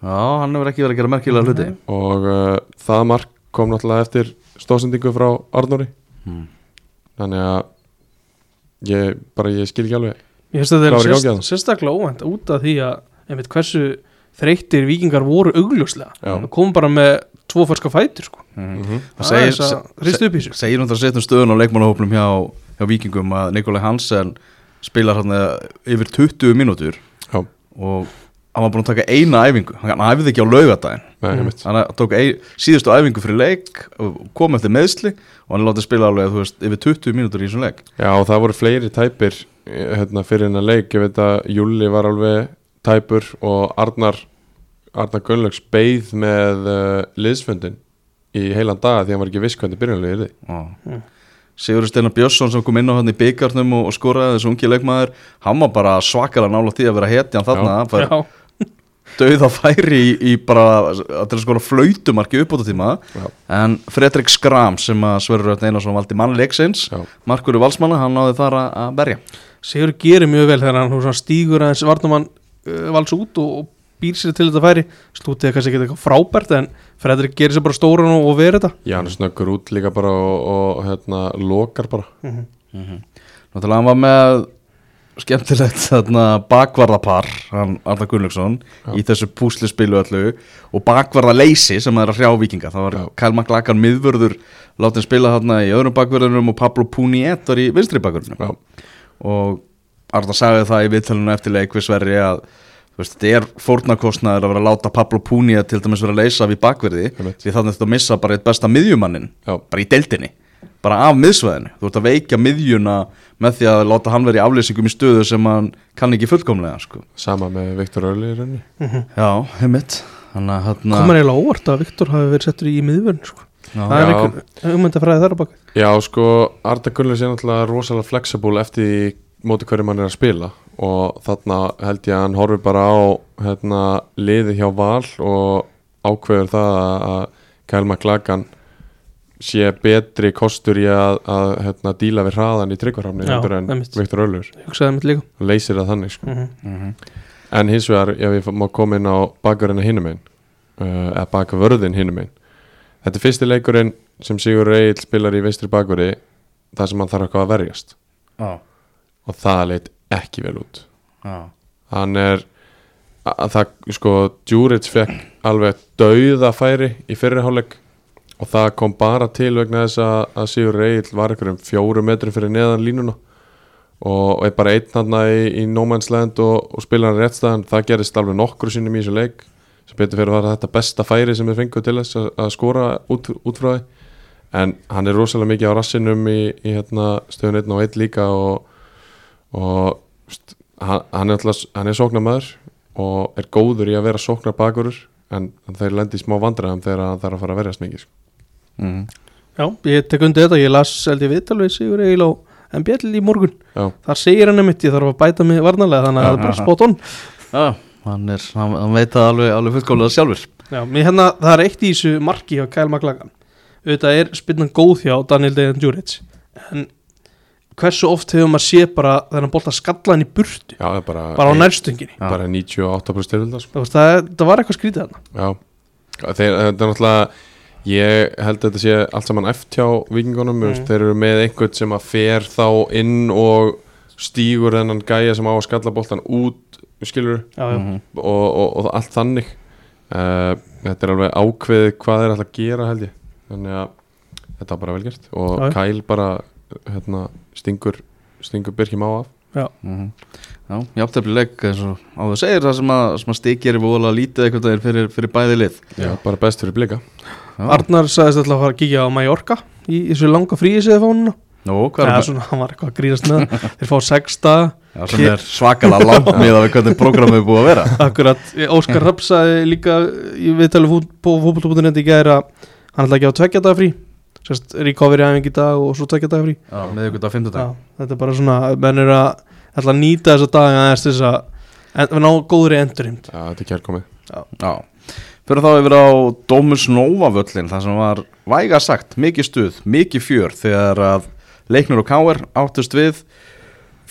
Já, hann hefur ekki verið að gera merkilega hluti og uh, það mark kom náttúrulega eftir stóðsendingu frá Arnóri Mm. þannig að ég bara ég skil ekki alveg Ég finnst að það er sérstaklega óvænt út af því að einmitt, hversu þreyttir vikingar voru augljóslega Já. það kom bara með tvo færska fætur sko. Mhm. -hmm. Það það segir, þess að hrista upp í þessu segir náttúrulega setjum stöðun á leikmannahópnum hjá, hjá vikingum að Nikolai Hansen spilar hann yfir 20 mínútur Já. og hann var búin að taka eina æfingu. Hann æfði ekki á laugadaginn Nei, mm. hann tók ein, síðustu æfingu fyrir leik og kom eftir meðsli og hann látið spila alveg þú veist, yfir 20 mínútur í þessum leik. Já og það voru fleiri tæpir eh, hérna, fyrir hennar leik, ég veit að Júli var alveg tæpur og Arnar Arnar Gunnlaugs beið með uh, liðsfundin í heilan dag því hann var ekki viss hvernig byrjunlega er þið Mm. Sigurður Steinar Björnsson sem kom inn á hann í byggarnum og, og skoraði þessu ungi leikmaður hann var bara svakalega nála því að vera hetjan þarna. Já, dauða færi í, í bara til að skora flautumarki upp á þetta tíma Já. en Fredrik Skram sem að Sverrir Rödd Einarsson valdi mann leiksins Já. Markur Valsmanna, hann náði þar að- að berja. Sigur gerir mjög vel þegar hann stígur aðeins varnumann uh, vals út og, og býr sér til þetta færi. Slútið er kannski ekki eitthvað frábært en Fredrik gerir sér bara stóran og, og verið þetta. Já, hann snöggur út líka bara og, og hérna, lokar bara. Mm Náttúrulega hann var með skemmtilegt þarna bakvarðapar hann Arna Gunnlaugsson í þessu púslispilu öllu. Og bakvarðaleysi sem er að hrjá vikinga það var. Kyle McLagan miðvörður látið spila þarna í öðrum bakvörðunum og Pablo Puniet var í vinstri bakvörðunum. Já, og Arna sagði það í viðtalinu eftir leik við Sverri að veist, þetta er fórnarkostnaður að vera að láta Pablo Puniet til dæmis vera að leysa við bakverði því þannig að þetta missa bara eitt besta miðjumannin já, bara í deildinni bara af miðsvæðinu, þú ert að veikja miðjuna með því að láta hann vera í afleysingum í stöðu sem hann kann ekki fullkomlega sko. sama með Viktor Öli í rauninni. Já, heimitt þannig að hann komur eiginlega óvart að Viktor hafi verið settur í miðvörn sko. það er Já. einhver hugmyndafræði þar á bak. Já, sko, Arda Gunnlaugs er náttúrulega rosalega flexible eftir móti hverju mann er að spila. Og þarna held ég að hann horfi bara á hérna, liði hjá Val og ákveður það að- að Kyle McLagan sé betri kostur í að, að hérna, díla við hraðan í tryggvarhafni Já, heldur en. Viktor Öllur leysir það þannig sko. mm Mhm. en hins vegar ef ég má koma inn á bakverðina hinum einn uh, eða bakvörðin hinum einn þetta er fyrsti leikurinn sem Sigur Egil spilar í veistri bakveri þar sem hann þarf eitthvað að verjast. Já, og það leit ekki vel út. Já, hann er að það sko Djuric fekk alveg dauða færi í fyrriháleik og það kom bara til vegna þess að, að Sigur Egil var einhverjum fjóru metrum fyrir neðan línuna. Og, er bara einn hann í, í Land og, og spila hann réttstæðan það gerist alveg nokkru sinnum í þessu leik. Sem betur fyrir að það þetta besta færi sem við fengum til þess að, að skora út, út frá því. En hann er rosalega mikið á rassinum í, í hérna, stöðun 1 og 1 líka og, og st, hann, hann er alltaf hann er sóknarmæður og er góður í að vera sóknar bakurur en, en þeir lendi í smá vandræðum þegar hann þarf að fara að verjast mikið sko. Mm. Já, ég tek undir þetta, ég las held ég viðtal við Sigur Egil á MBL í morgun. Já, þar segir hann einmitt, ég þarf að bæta mig varnalega þannig að það er bara spot on. Já hann, er, hann, hann veit það alveg, alveg fullkomlega sjálfur. Já, mér hérna, það er eitt í þessu marki hjá Kyle McLagan. Auðvitað er spinnan góð hjá Daniel Dejan Djuric en hversu oft hefur maður sé bara þennan bolta skalla hann í burtu? Já, það bara, bara á nærstöngin Já. bara 98% styrfildar sko. það, það var eitthvað skrítið þarna. Já, þeir, þetta er náttúrulega ég held að þetta sé allt saman eftir hjá vikingunum, mm. þeir eru með einhvern sem að fer þá inn og stígur þennan gæja sem á að skalla boltan út, skilur já, já. Mhm. og, og, og allt þannig uh, þetta er alveg ákveðið hvað þeir ætla að gera held ég þannig að þetta var bara vel gert og Já, já. Kyle bara hérna, stingur stingur Birkjum á af Mhm. Já, játefli leik eins og áður segir það sem að, að stikir er voðalega lítið veginn fyrir, fyrir bæði lið Já, bara best fyrir blika Já. Arnar sagðist alltaf að fara að kíkja á Mallorca í, þessu langa fríi séð fónuna Nú, hvað Já, er það? svona, hann var eitthvað að grínast með það. þeir fá sexta Já, sem er svakalega langt með að við hvernig prógramið er búið að vera. Akkurat, Óskar Rapp sagði líka í viðtali fút, på fótbolta.net í gæri að hann ætla ekki á tveggja daga frí. Sérst recovery aðeins í dag og svo tveggja daga frí. Já, með ykkur á Já, fimmtudag þetta er bara svona, menn er að ætla að nýta þessa daga aðeins þess að en, ná góðri endurheimt. Já, þetta er kærkomið. Já, fyrir þá yfir á Dómus Nova völlin það sem var væga sagt, mikið stuð, mikið fjör þegar að leiknur og káir áttust við.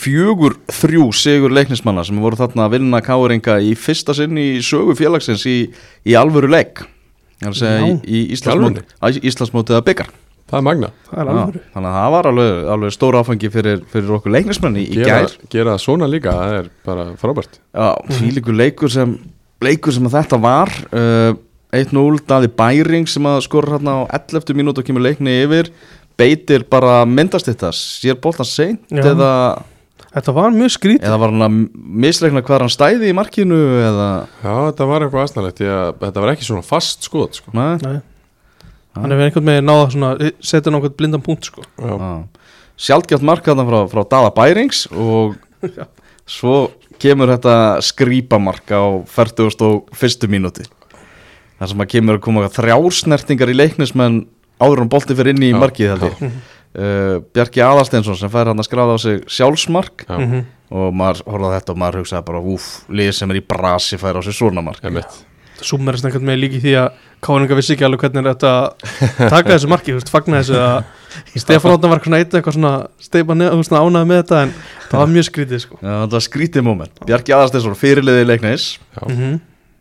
Fjögur þrjú sigur leiknismanna sem voru þarna að vinna káiringa í fyrsta sinn í sögu félagsins í, í alvöru leik. Það er að segja Já. í, í Íslandsmóti, að Íslandsmótið að byggar Það er magna það er Já, alveg Þannig að það var alveg, alveg stóra áfengi fyrir, fyrir okkur leiknismenni í gera, gær. gera það svona líka, það er bara frábært. Já, fílíkur leikur sem leikur sem að þetta var uh, 1-0, Daði Bæring sem að skora hérna á 11 mínútu og kemur leikni yfir beitir bara myndast þetta sér boltan seint Já. eða, Þetta var mjög skrít eða var hann að misleikna hvað hann stæði í markinu eða, Já, þetta var eitthvað aðstæðanlegt því að þetta var ekki svona fast skot sko. næ, Nei, hann hefur einhvern veginn náða svona setja nákvæmt blindan punkt sko. Já, sjálfgjátt mark þarna frá, frá Daða Bærings og svo kemur þetta skrýpamark á 41. mínúti þar sem að kemur að koma þrjásnertingar í leiknismenn áður en bolti fyrir inn í Já, markið held ég. uh, Bjarki Aðalsteinsson sem fær hann að skráða á sig sjálfsmark. Já, Mhm. og maður horfði á þetta og maður hugsaði bara úf, lið sem er í brasi fær á sig svona mark Súmerast einhvern veginn líki því að Káninga vissi ekki alveg hvernig þetta taka þessu marki, þú veist, fagna þessu að Stefán Áttan var svona eitt eitthvað svona steipa ánæði með þetta en það var mjög skrítið sko. Já, þetta var skrítið moment. Bjarki Aðalsteinsson fyrirliði leiknis. Já. mm -hmm.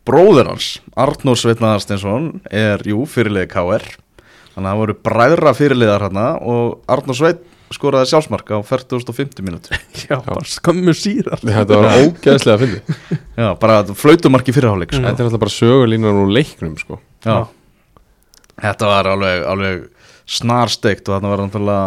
bróður hans, Arnór Sveitna Aðalsteinsson er, jú, fyrirliði KR þannig að það voru bræðra fyrirliðar hérna og Arnór Sveit skoraði sjálfsmark á 40.50 mínútur Já, bara skömmu síðar Þetta var ógeðslega að finna Já, bara flautumark í fyrirháleik sko. Þetta er alltaf bara sögulínan úr leiknum sko. Já. Þetta var alveg, alveg snarsteikt og þarna var náttúrulega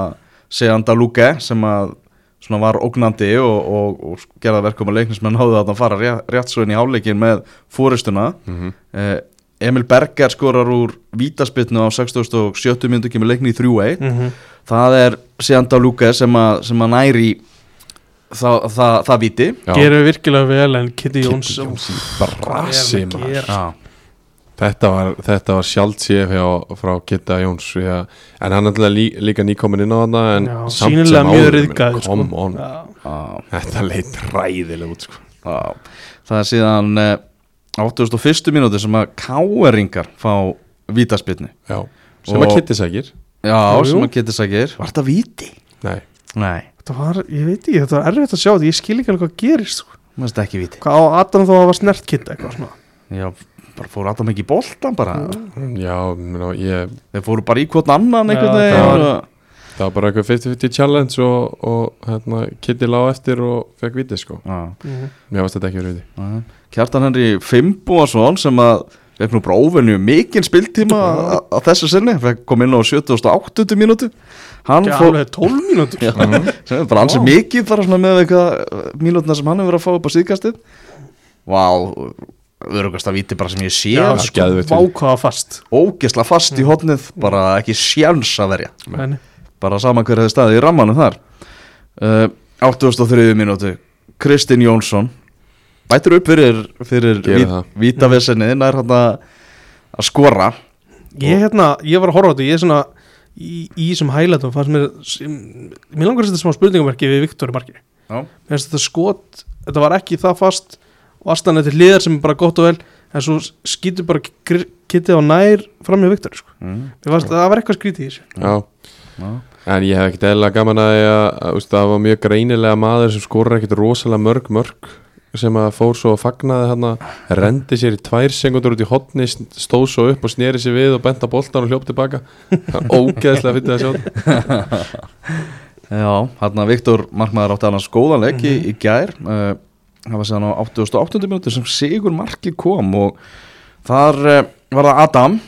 Seanda Luke sem að svona var ógnandi og, og, og gerða verkum að leiknismenn háðu að fara rétt, rétt svo inn í háleikin með fóristuna mm eh, Emil Berger skorar úr vítaspitnu á 67. minútu kemur leikni í 3-1 mm -hmm. það er Seanda Luke sem að, sem að næri það, það, það víti Já. Gerir virkilega vel en Kitty Kitty úff, brasi, Þetta var, þetta var sjálft séf hjá, frá því að, en hann er alltaf lí, líka nýkomin inn á hana en Já, samt sem mjög áður, menn, sko. on, Já. þetta leit ræðilega út sko. Það er síðan eh, 81. mínúti sem að káeringar fá vítaspilni sem Og- að Kitti sækir Já, Jú, sem að geta sagir Var þetta víti? Nei, Nei, Þetta var, ég veit ekki, þetta var erfitt að sjá þetta Ég skil ekki alveg hvað gerist sko. mér finnst þetta ekki víti. Hvað á Adam þá að var snert kitta eitthvað svona? Já, bara fóru Adam ekki í boltan bara? Já, menna, ég, þeir fóru bara í hvort annan einhvern Já, veginn það var- og- það var bara eitthvað 50-50 challenge og, og hérna, Kitty lág eftir og fekk vitið sko. Já, Mhm. Mér varst þetta ekki verið vitið já. Kjartan Henry Fimboason sem að fekk nú bara óvenju mikinn spiltíma á, þessu sinni, fekk kom inn á 78. mínútu. Hann fór alveg 12 mínútur. Já, sem er bara ansið Vá. mikið svona með eitthvað mínútuna sem hann hefur verið að fá upp á síðkastið. Vá, örugast að víti bara sem ég sé sko, vákaða fast. Ógesla fast í hotnið bara ekki sjans að verja. Nei. bara saman hver hefði staðið í rammanum þar. Uh, 83. mínútu. Kristinn Jónsson bætur upp fyrir, fyrir Gerir það. vítavesenni nær hann að að skora Ég hérna, ég var að horfa á þetta Ég er svona í, í þessum hælætum fannst mér sem, Mér langar að setja smá spurningamarki við Viktor Marki þetta skot Þetta var ekki það fast og aðstæðan til liðar sem er bara gott og vel en svo skýtur bara kittið á nær fram með Viktor sko. mm. Að það var eitthvað skrítið í þessu Já, Já. en ég hef ekkert eðlilega gaman að, því að, að úst, það var mjög greinilega maður sem skorur ekkert rosalega mörg mörg sem að fór svo að fagnaði hann rendi sér í tvær sekundur út í hotni stóð svo upp og sneri sér við og benta boltan og hljóp tilbaka Það ógeðslega fyrir að sjá þetta. Já, hann að Viktor Markmaður átti annars góðan leik í, í gær uh, það var séðan á 88. minúti sem Sigur Marki kom og þar uh, var það Adam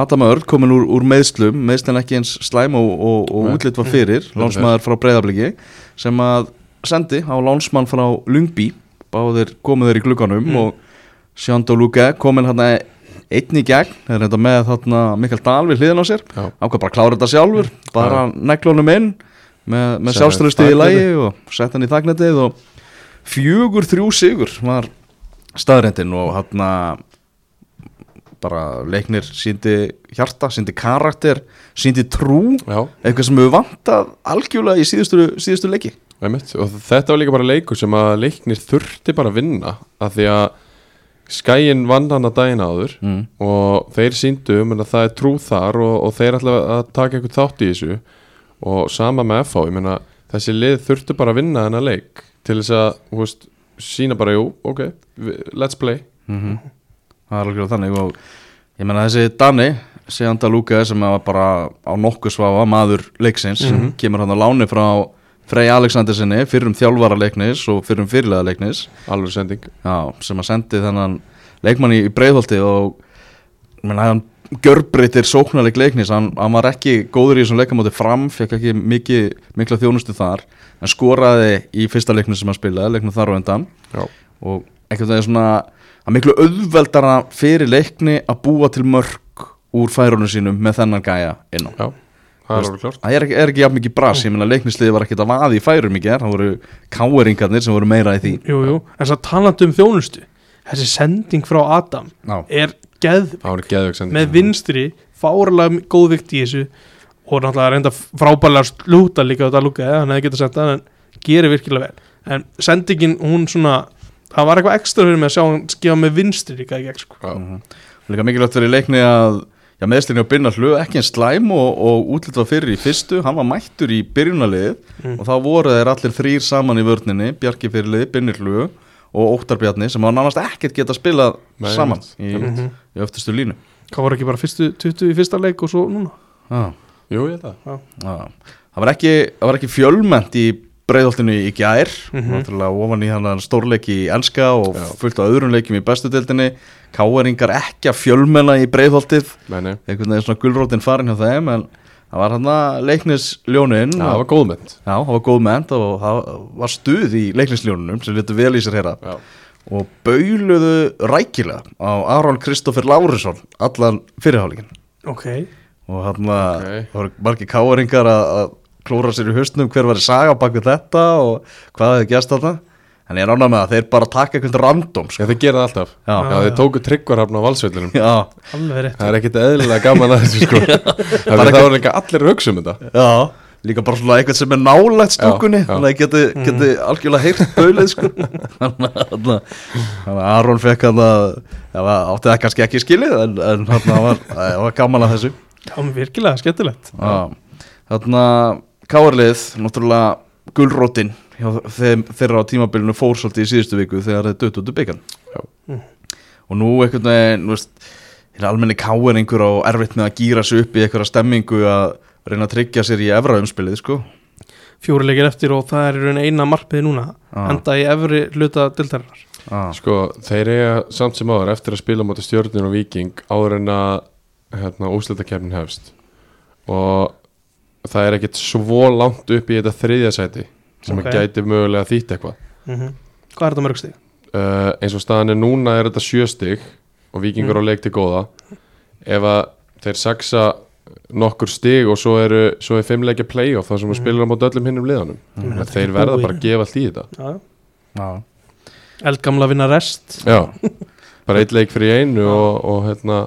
Adam Örd komin úr, úr meðslum meðslun ekki eins slæm og, og, og Nei. útlitt var fyrir lánsmaður frá Breiðabliki sem að sendi á lánsmann frá Lungby báðir komu þeir í glugganum og Sjándó Luke komin hann einn í gegn, þeir reynda með þarna Mikael Dahl við hliðin á sér. Ákvað bara klára þetta sjálfur bara neglunum inn með, með sjálfströsti í lægi og sett hann í þagnetið og fjögur þrjú sigur var staðrendin og hann bara leiknir síndi hjarta, síndi karakter síndi trú, Já, eitthvað sem hefur vantað algjörlega í síðustu, síðustu leiki einmitt. og þetta var líka bara leikur sem að leiknir þurfti bara að vinna af því að skæin vann hann að daginn áður mm. og þeir síndu um að það er trú þar og, og þeir ætla að taka eitthvað þátt í þessu og sama með FH, ég meina þessi lið þurftu bara að vinna þennan leik til þess að, þú veist, sína bara jú, ok, let's play Mm það er algjörlega þannig og ég menna þessi Dani Sjanda Lúka sem var bara á nokkuð svafa maður leiksins kemur hann á láni frá Frey Alexandersinni fyrrum þjálfara leiknis og fyrrum fyrirlega leiknis. Alveg sending. Já, sem að sendi þennan leikmann í breiðholti og menna hann gjörbreytir sóknarleik leiknis. Hann, hann var ekki góður í þessum leikamóti fram fekk ekki mikið, mikla þjónustu þar en skoraði í fyrsta leiknum sem hann spilaði, leiknum þar og undan. Já, og einhvern veginn svona að miklu auðveldara fyrir leikni að búa til mörg úr færunum sínum með þennan gæja inn á. Já, það er alveg klart það er ekki, er ekki jafn mikið bras, ég meina leiknisliði var ekkert að vaði í færum í gerð, það voru káeringarnir sem voru meira í því. Jú, jú, en að talandi um þjónustu Þessi sending frá Adam Já, er geð Það var geðveik sending með vinstri fáralega góð vikt í þessu og náttúrulega reynda frábælega slúta líka þetta lúka hann hefði getað sendað en gerir virkilega vel. En sendingin hún svona það var eitthvað ekstra fyrir mig að sjá hann skjáða með vinstri líka gegn sko. Líka mikilvægt fyrir leikni að já, meðslinni á byrna hlu ekki en slæm og, og útlitt var fyrir í fyrstu. Hann var mættur í byrjunarlið Mm. og þá voru þeir allir þrýr saman í vörninni Bjarki fyrirlið, Binnir hlu og Óttar Bjarni sem var nánast ekkert geta spilað Nei, saman í, mm -hmm. í öftustu línu. Hvað var ekki bara fyrstu 20 í fyrsta leik og svo núna? Já. Jú, ég held það. Já, það var ekki, ekki fjölmennt í breiðholtinu í gær Mhm. náttúrulega ofan í hann stórleiki í enska og Já. fullt á öðrum leikim í bestu deildinni. Káeringar ekki að fjölmenna í breiðholtið. Nei, nei, einhvern veginn svona gulrótin farin hjá þeim en það var hann að leiknisljónin Já, það var góð mynd. Já, það var góð ment og það var stuð í leiknisljónunum sem letur vel í sér Já, og bauluðu rækilega á Aron Kristoffer Lárisson allan fyrirháleikin ok, og hann að Ok. það voru margir káeringar að, að klóra sér í hausnum hver var í saga bak við þetta og hvað hefði gæst þarna. En ég er ánægð með að þeir bara taka eitthvað random sko. Já, þeir gera það alltaf. Já. Já, þeir tóku tryggvarhafn á valsveilinum já, alveg rétt. Það er ekkit eðlilega gaman að þessu sko. Það það var líka allir að hugsa um þetta. Já. Líka bara svona eitthvað sem er nálægt stúkunni þannig að geti, geti algjörlega heyrt baulið sko. þannig að- þannig að Aron fekk hann að átti það kannski ekki skilið en, en hann var, það var gaman að þessu. Já, virkilega skemmtilegt. Já, þarna Káarlið, náttúrulega þeim, þeirra á tímabilinu fór svolítið í síðustu viku þegar þeir dött út úr byggan Já. Mm. og nú einhvern veginn er almenni káir einhver á erfitt með að gýra sig upp í einhverja stemmingu að reyna að tryggja sér í efra umspilið sko fjóri leikir eftir og það er í raun eina markmið núna Ah. enda í efri hluta dildarinnar ah. Sko, þeir eiga samt sem áður eftir að spila móti stjórnir og viking áður en að hérna, úslitakefnin hefst og það er ekkit svo langt upp í þetta þriðja sæti sem Ok. að gæti mögulega þýtt eitthvað mm hvað er þetta mörg stig? uh, eins og staðan er núna er þetta sjö stig og vikingur á leik til góða ef að þeir saksa nokkur stig og svo, eru, svo er fimmleikja playoff þar sem við spilum á öllum hinnum liðanum Mm. mm. þeir verða bara að gefa allt í þetta Já. ah. eldgamla vinna rest já, bara eitt leik fyrir einu og, og, hérna,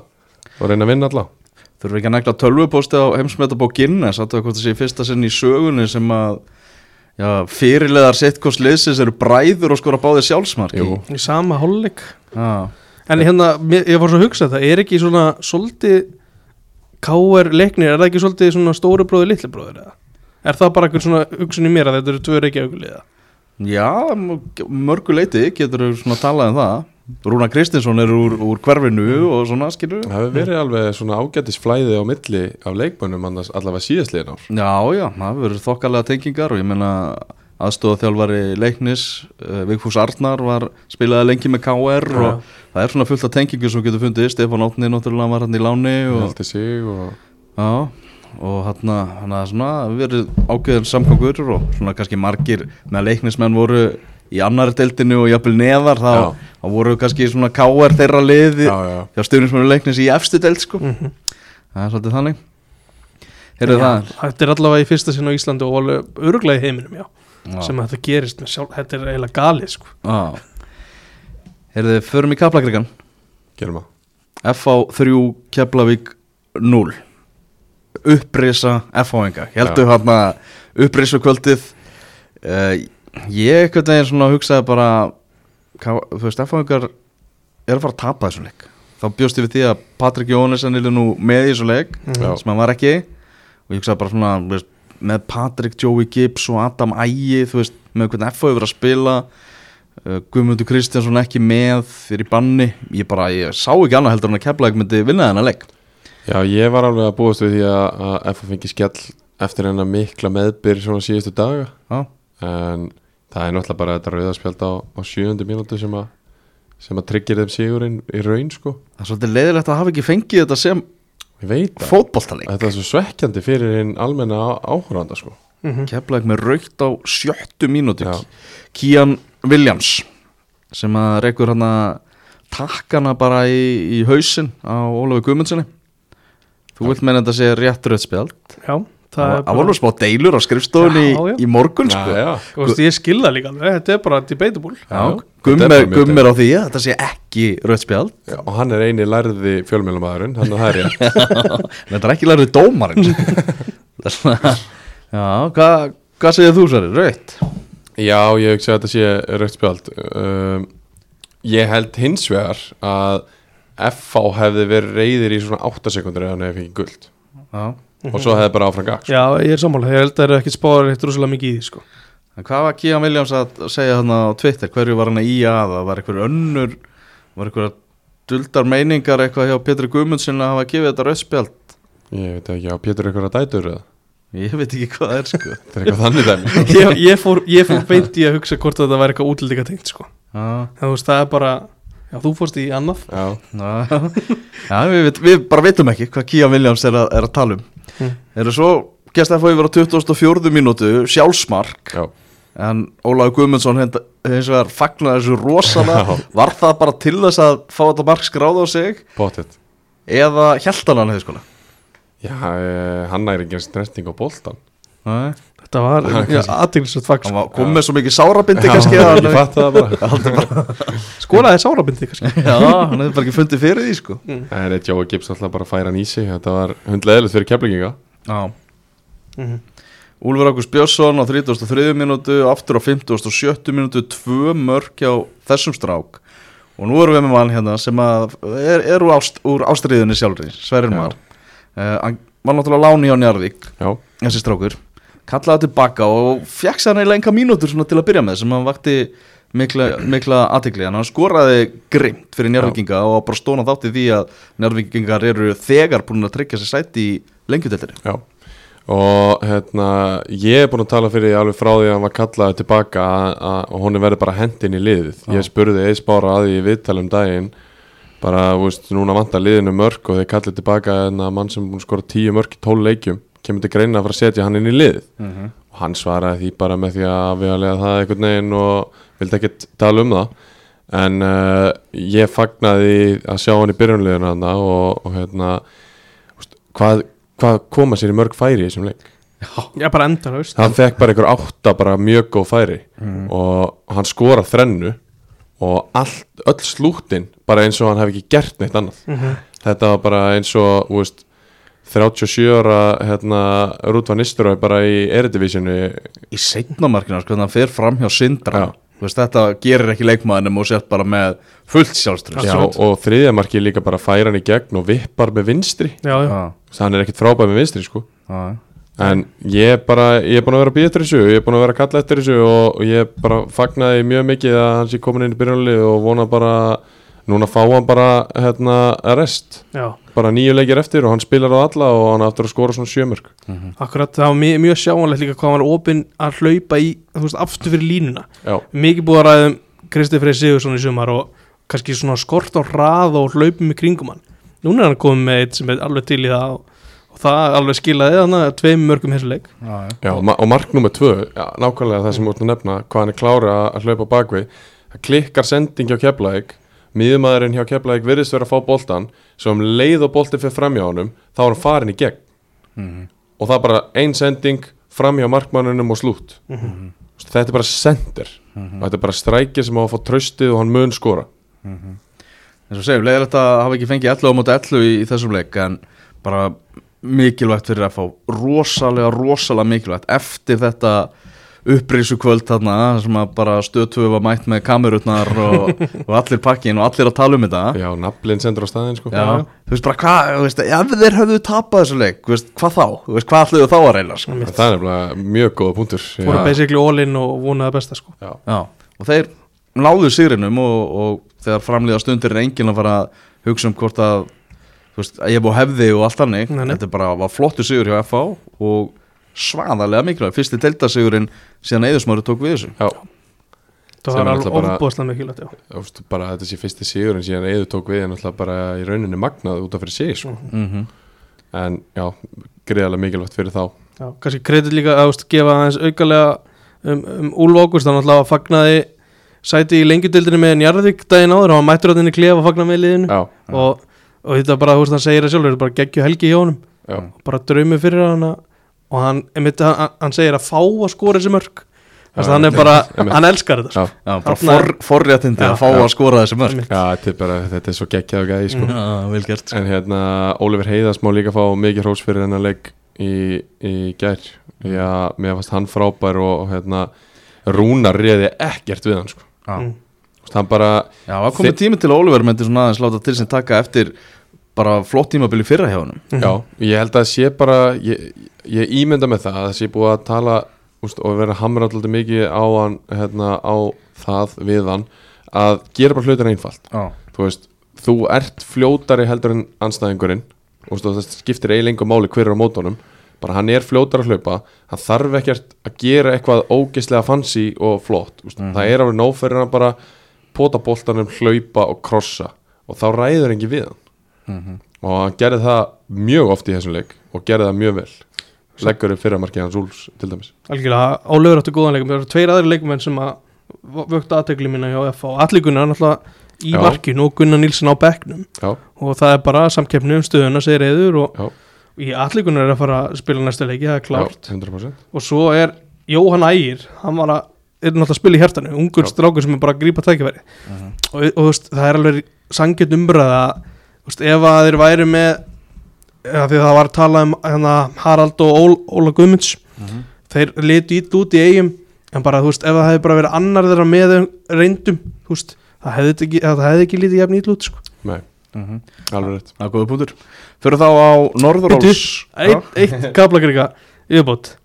og reyna að vinna alla Þurfum ekki að negla tölvupósti á heimsmetabók Guinness Þetta var hvort það sé fyrsta sinn í sögunni sem að já, fyrirleðar sittkos liðsins eru bræður og skora báði sjálfsmarki Jú. í sama hóllik Já, en hérna, mér- ég var svo að hugsa það er ekki svona svolítið káer leiknir, er það ekki svolítið svona stóri bróður, litli bróður eða? Er það bara einhver svona hugsun í mér að þetta eru tvö reykja auguliða? já mörgu leiti getur við svona talað um það Rúna Kristinsson er úr, úr hverfinu og svona skilur það hefur verið alveg svona ágætis flæði á milli af leikmönnum annars allavega síðastliðin ár. Já, já, það verður þokkalega tengingar og ég meina aðstofa þjálfari leiknis uh, Vigfús Arnar var spilaði lengi með KR Já. og það er svona fullt af tengingu sem getur fundið, Stefán Átni náttúrulega var hann í láni og, og já, og hann að svona verið ákveðin samgangur og svona kannski margir með leiknismenn voru í annari deildinu og jafnvel neðar þá, Já. þá voru kannski svona KR þeirra liði já, já. hjá stuðnismennu leiknis í efstu deild sko, Mm það er svolítið þannig. Heyrðu það? Þetta er allavega í fyrsta sinn á Íslandi og alveg öruglega í heiminum, já, Já. sem að þetta gerist með sjálf, þetta er eiginlega galið, sko. Já. Heyrðu, förum í Kaplakrigan gerum það. FH 3, Keflavík 0 Upprisa FH-enga Heldur hann að upprisa kvöldið uh, Ég einhvern veginn svona hugsaði bara hvað, Þú veist, FH-engar er að fara að tapa þessum leik Þá bjóst ég við því að Patrik Jónesson er nú með í þessum leik Já. sem hann var ekki. Og ég hugsaði bara svona þú veist, með Patrik, Joey Gibbs og Adam Ægi þú veist, með hvernig FH hefur að spila uh, Guðmundur Kristjánsson ekki með fyrir banni. Ég bara, ég sá ekki annað heldur en að Keflavík myndi vinna þennan leik. Já, ég var alveg að búast við því að, að FF fengi skell eftir hennar mikla meðbyr svona síðustu daga. Já, en það er náttúrulega bara þetta rauðaspjald á, á sjöundu mínútu sem að sem að tryggir þeim sigurinn í raun sko. Það er svolítið leiðilegt að hafa ekki fengið þetta sem fótboltaleik. Þetta er svo svekkjandi fyrir einn almenna áhöranda sko. Mm Keflavík með raukt á sjöttu mínútu. Já. Kian Williams sem að reykur hann að takkana bara í, í hausin á Ólafi Guðmundssoni Þú vilt meina þetta sé rétt rauðspjald Já, það það voru smá deilur á skrifstofunni Já, já. í, í morgun sko. já, Þú veist, ég skilða líka alveg, þetta er bara debatable. Já, Já, Gumm er er, er á því að þetta sé ekki rauðspjald já, og hann er eini lærði fjölmjölumæðurinn það er ég Þetta er ekki lærið dómarinn. Það er svona Já, hvað hva segir þú sværi? Rauðt? Já, ég hugsa að þetta sé rautt spjald. Um, Ég held hins vegar að FH hefði verið reyðir í svona 8 sekundur eða hann hefði fengið guld Já og svo hefði bara áfram gag sko. Já, ég er sammála, ég held að það eru ekkert spáður eitt rosalega mikið í því, sko. En hvað var Kian Williams að segja þarna á Twitter? Hverju var hann að í að? Það var eitthvað önnur Var eitthvað duldar meiningar eitthvað hjá Pétur Guðmundsin að hafa gefið þetta rauðspjald? Ég veit ekki, á Pétur eitthvað dætur eða? Ég veit ekki hvað það er sko. Það er eitthvað þannig dæmi. Ég, ég, fór, ég fór beint í að hugsa hvort þetta væri eitthvað útlíka tengt, sko. Já, En þú veist, það er bara, já, þú fórst í annað. Já, já, já við, vit- við bara veitum ekki hvað Kian Williams er að, er að tala um Mm. Eru svo gæst að fá yfir á 24. mínútu sjálfsmark. Já, en Ólaug Guðmundsson hins vegar fagnar þessu rosalega. Var það bara til þess að fá þetta mark skráð á sig? Potið eða hjæltan hann hefði skona Já, eh, hann er ekki stresting á boltan Nei, Þetta var aðteglisvægt fag, hann sko var komið með svo mikið sárabindi kannski Skoraði sárabindi, kannski. Já, hann hefði bara ekki fundið fyrir því sko. Það er Jói Gibbs alltaf bara að færa hann í sig. Þetta var hundleðilegt fyrir keflinginga Já. Mhm. Úlfur Ágúst Björnsson á 33. minútu aftur á 57. minútu tvö mörk hjá þessum strák. Og nú erum við með mann hérna sem að er, er úr, ást, úr ástriðunni sjálfri Sverrir Já. Mar uh, hann var náttúrulega láni hjá Njarðvík Já, þessi strákur kallaði tilbaka og sér hann eiginlega enga mínútur til að byrja með sem hann vakti mikla, mikla aðtikli en hann skoraði grimt fyrir njárvikinga og bara stóna þátt í því að njárvikingar eru þegar búin að tryggja sér sæti í lengjudeltari Já. Og hérna ég er búin að tala fyrir alveg frá því að hann var kallaði tilbaka og hún er verið bara hendin í liðið. Ég spurði Eis Bára að því viðtalum daginn bara, þú veist, núna vantar liðinu mörg og þeir kallið tilbaka en að mann sem búin að skora tíu mörg í tól leikjum kemur til greina að fara að setja hann inn í liðið og hann svaraði því bara með því að við að lega það einhvern veginn og vildi ekkert tala um það. En uh, ég fagnaði að sjá hann í byrjunliðinu hann og, og hérna hvað, hvað koma sér í mörg færi í þessum leik? Já, bara endar, veist hann fekk bara einhver átta bara mjög góð færi. Og hann skora þrennu og allt, öll slúttin bara eins og hann hef ekki gert neitt annað. Þetta var bara eins og þú veist, 37 ára hérna, Rúdvan Nisturöð bara í Eredivísinu í seinnamarkina sko, þannig að hann fer fram hjá Sindra. Já. Þú veist, þetta gerir ekki leikmaðinum og sett bara með fullt sjálfströð Já, og þriðja marki líka bara færa hann í gegn og vippar með vinstri. Hann er ekkert frábæð með vinstri sko. Já. en ég er bara, ég er búin að vera eftir þessu ég er búin að vera kalla eftir þessu og, og ég bara fagnaði mjög mikið að hann sé komin inn í byrjunlið og vona bara núna fá hann bara hérna rest. Já bara nýju leikir eftir og hann spilar á alla og hann aftur að skora svona sjömörk Akkurat, það var mjög, mjög sjáanlegt líka hvað hann var opinn að hlaupa í, þú veist, aftur fyrir línuna. Já, Mikið búið að ræðum Kristi Freyr Sigursson í sumar og kannski svona skort á hrað og hlaupum í kringum hann. Núna er hann komið með eitt sem er alveg til í það og, og það alveg skilaði hann að tveim mörgum þessu leik. Já, já. og ma- og mark nummer tvö já, nákvæmlega það sem út að nefna hvað hann er klára að hlaupa á bakvið það klikkar sending hjá Keflæk miðumæðurinn hjá Keflæk virðist vera að fá boltan svo um leið og boltin fyrir framhjá honum þá er hann farin í gegn. Mhm. og það er bara ein sending framhjá markmannunum og slút. Þetta er bara sender og þetta er bara strækir sem á að fá tröstið og hann mun skora. Eins og segjum, leiðilegt að hafa ekki fengið 11 á móti 11 í, í þessum leik en bara mikilvægt fyrir að fá rosalega, rosalega mikilvægt. Eftir þetta upprísu kvöld þarna sem að bara stöðtöfu var mætt með kamerutnar og, og allir pakkin og allir að tala um þetta já, naflinn sendur á staðinn sko Já, þú veist bara hvað, þú ef þeir höfðu tapað þessu leik, þú veist, hvað þá? Þú veist, hvað ætluðu þá að reyna, sko? það er nefnilega mjög góða punktur Fóru Já. basically all in og vonaði besta sko Já. Já, og þeir náðu sigrinum og, og þegar framlýða stundir er enginn að fara að hugsa um hvort að, þú veist, að ég búið hefði og allt nei. þetta bara var flottu sigur hjá FH og svaðarlega mikilvæg, fyrsti deildasigurinn síðan Eðusmári tók við þessu. Já, Það var alveg ofbúðslega mikilvægt já. bara þetta sé fyrsti sigur en síðan Eður tók við en alltaf bara í rauninni magnað út af fyrir sig sko. Mm en já, greiðarlega mikilvægt fyrir þá. Já, kannski kredit líka að gefa aðeins aukalega um, um Úlf Ágúst, hann alltaf fagnaði sæti í lengjudildinni með Njarðvík daginn áður, hann var mættur á þinni klefa að fagna með liðinu. Já, og, og þetta bara, þú veist, hann segir það sjálfur, er bara geggju helgi hjá honum. Já, bara draumi fyrir hann og hann, einmitt, hann, hann segir að fá að skora þessi mörg Þess að hann er bara, hann elskar þetta sko. já, bara for, forréttindi að fá já. að skora þessi mörg. Já þetta, er bara, þetta er svo geggjað gæði sko. Já, vel gert. sko. en hérna, Ólifur Heiðas má líka fá mikið hrós fyrir hennar leik í, í gær já, mér fannst hann frábær og, og hérna, Rúnar réði ekkert við hann sko. Já. Mm. Hann bara, Já, það komið tími til að Oliver myndi svona aðeins láta til sem taka eftir bara flott tímabili fyrra hjá honum. Mhm. Já, ég held að sé bara ég, ég ímynda með það að það sé búið að tala úst, og vera að hamra alltaf mikið á hann hérna, á það við hann að gera bara hlutin einfalt. Já. þú veist, þú ert fljótari heldur en anstæðingurinn úst, og það skiptir eiginlega máli hver er á mótunum bara hann er fljótar að hlaupa hann þarf ekkert að gera eitthvað ógeðslega fancy og flott úst, það er alveg nóferir hann bara pota boltanum, hlaupa og krossa og þá ræður engi við hann. Og hann gerði það mjög oft í þessum leik og gerði það mjög vel leggur upp fyrramarkið hans Úls til dæmis. Algjörlega, Ólaugur áttu góðan leikum það eru tveir aðri leikumenn sem að vöktu aðtegli mína hjá F og allir Gunnar náttúrulega í Já. markinu og Gunnar Nilsson á bekknum. Já, og það er bara samkeppni um stöðuna segir eður og já, í allir Gunnar er að fara að spila næsta leiki, það er klárt. já 100% og svo er Jóhann Ægir hann var að, er náttúrulega að spila í hjartanu ungur strákur sem er bara að grípa tækifæri. Og, og þú veist, það er alveg þú veist, ef að þeir væri með ja, því að það var að tala um hana, Harald og Ól, Óla Guðmunds. Þeir litu ít út í eigum en bara, þú veist, ef það hefði bara verið annar þeirra með reyndum, þú veist það hefði ekki, það hefði ekki lítið jafn ít út sko. Nei, Mhm. alveg rétt. Það er góða punktur. Fyrir þá á Norðuráls. eitt, eitt kaplakrika yfirbót.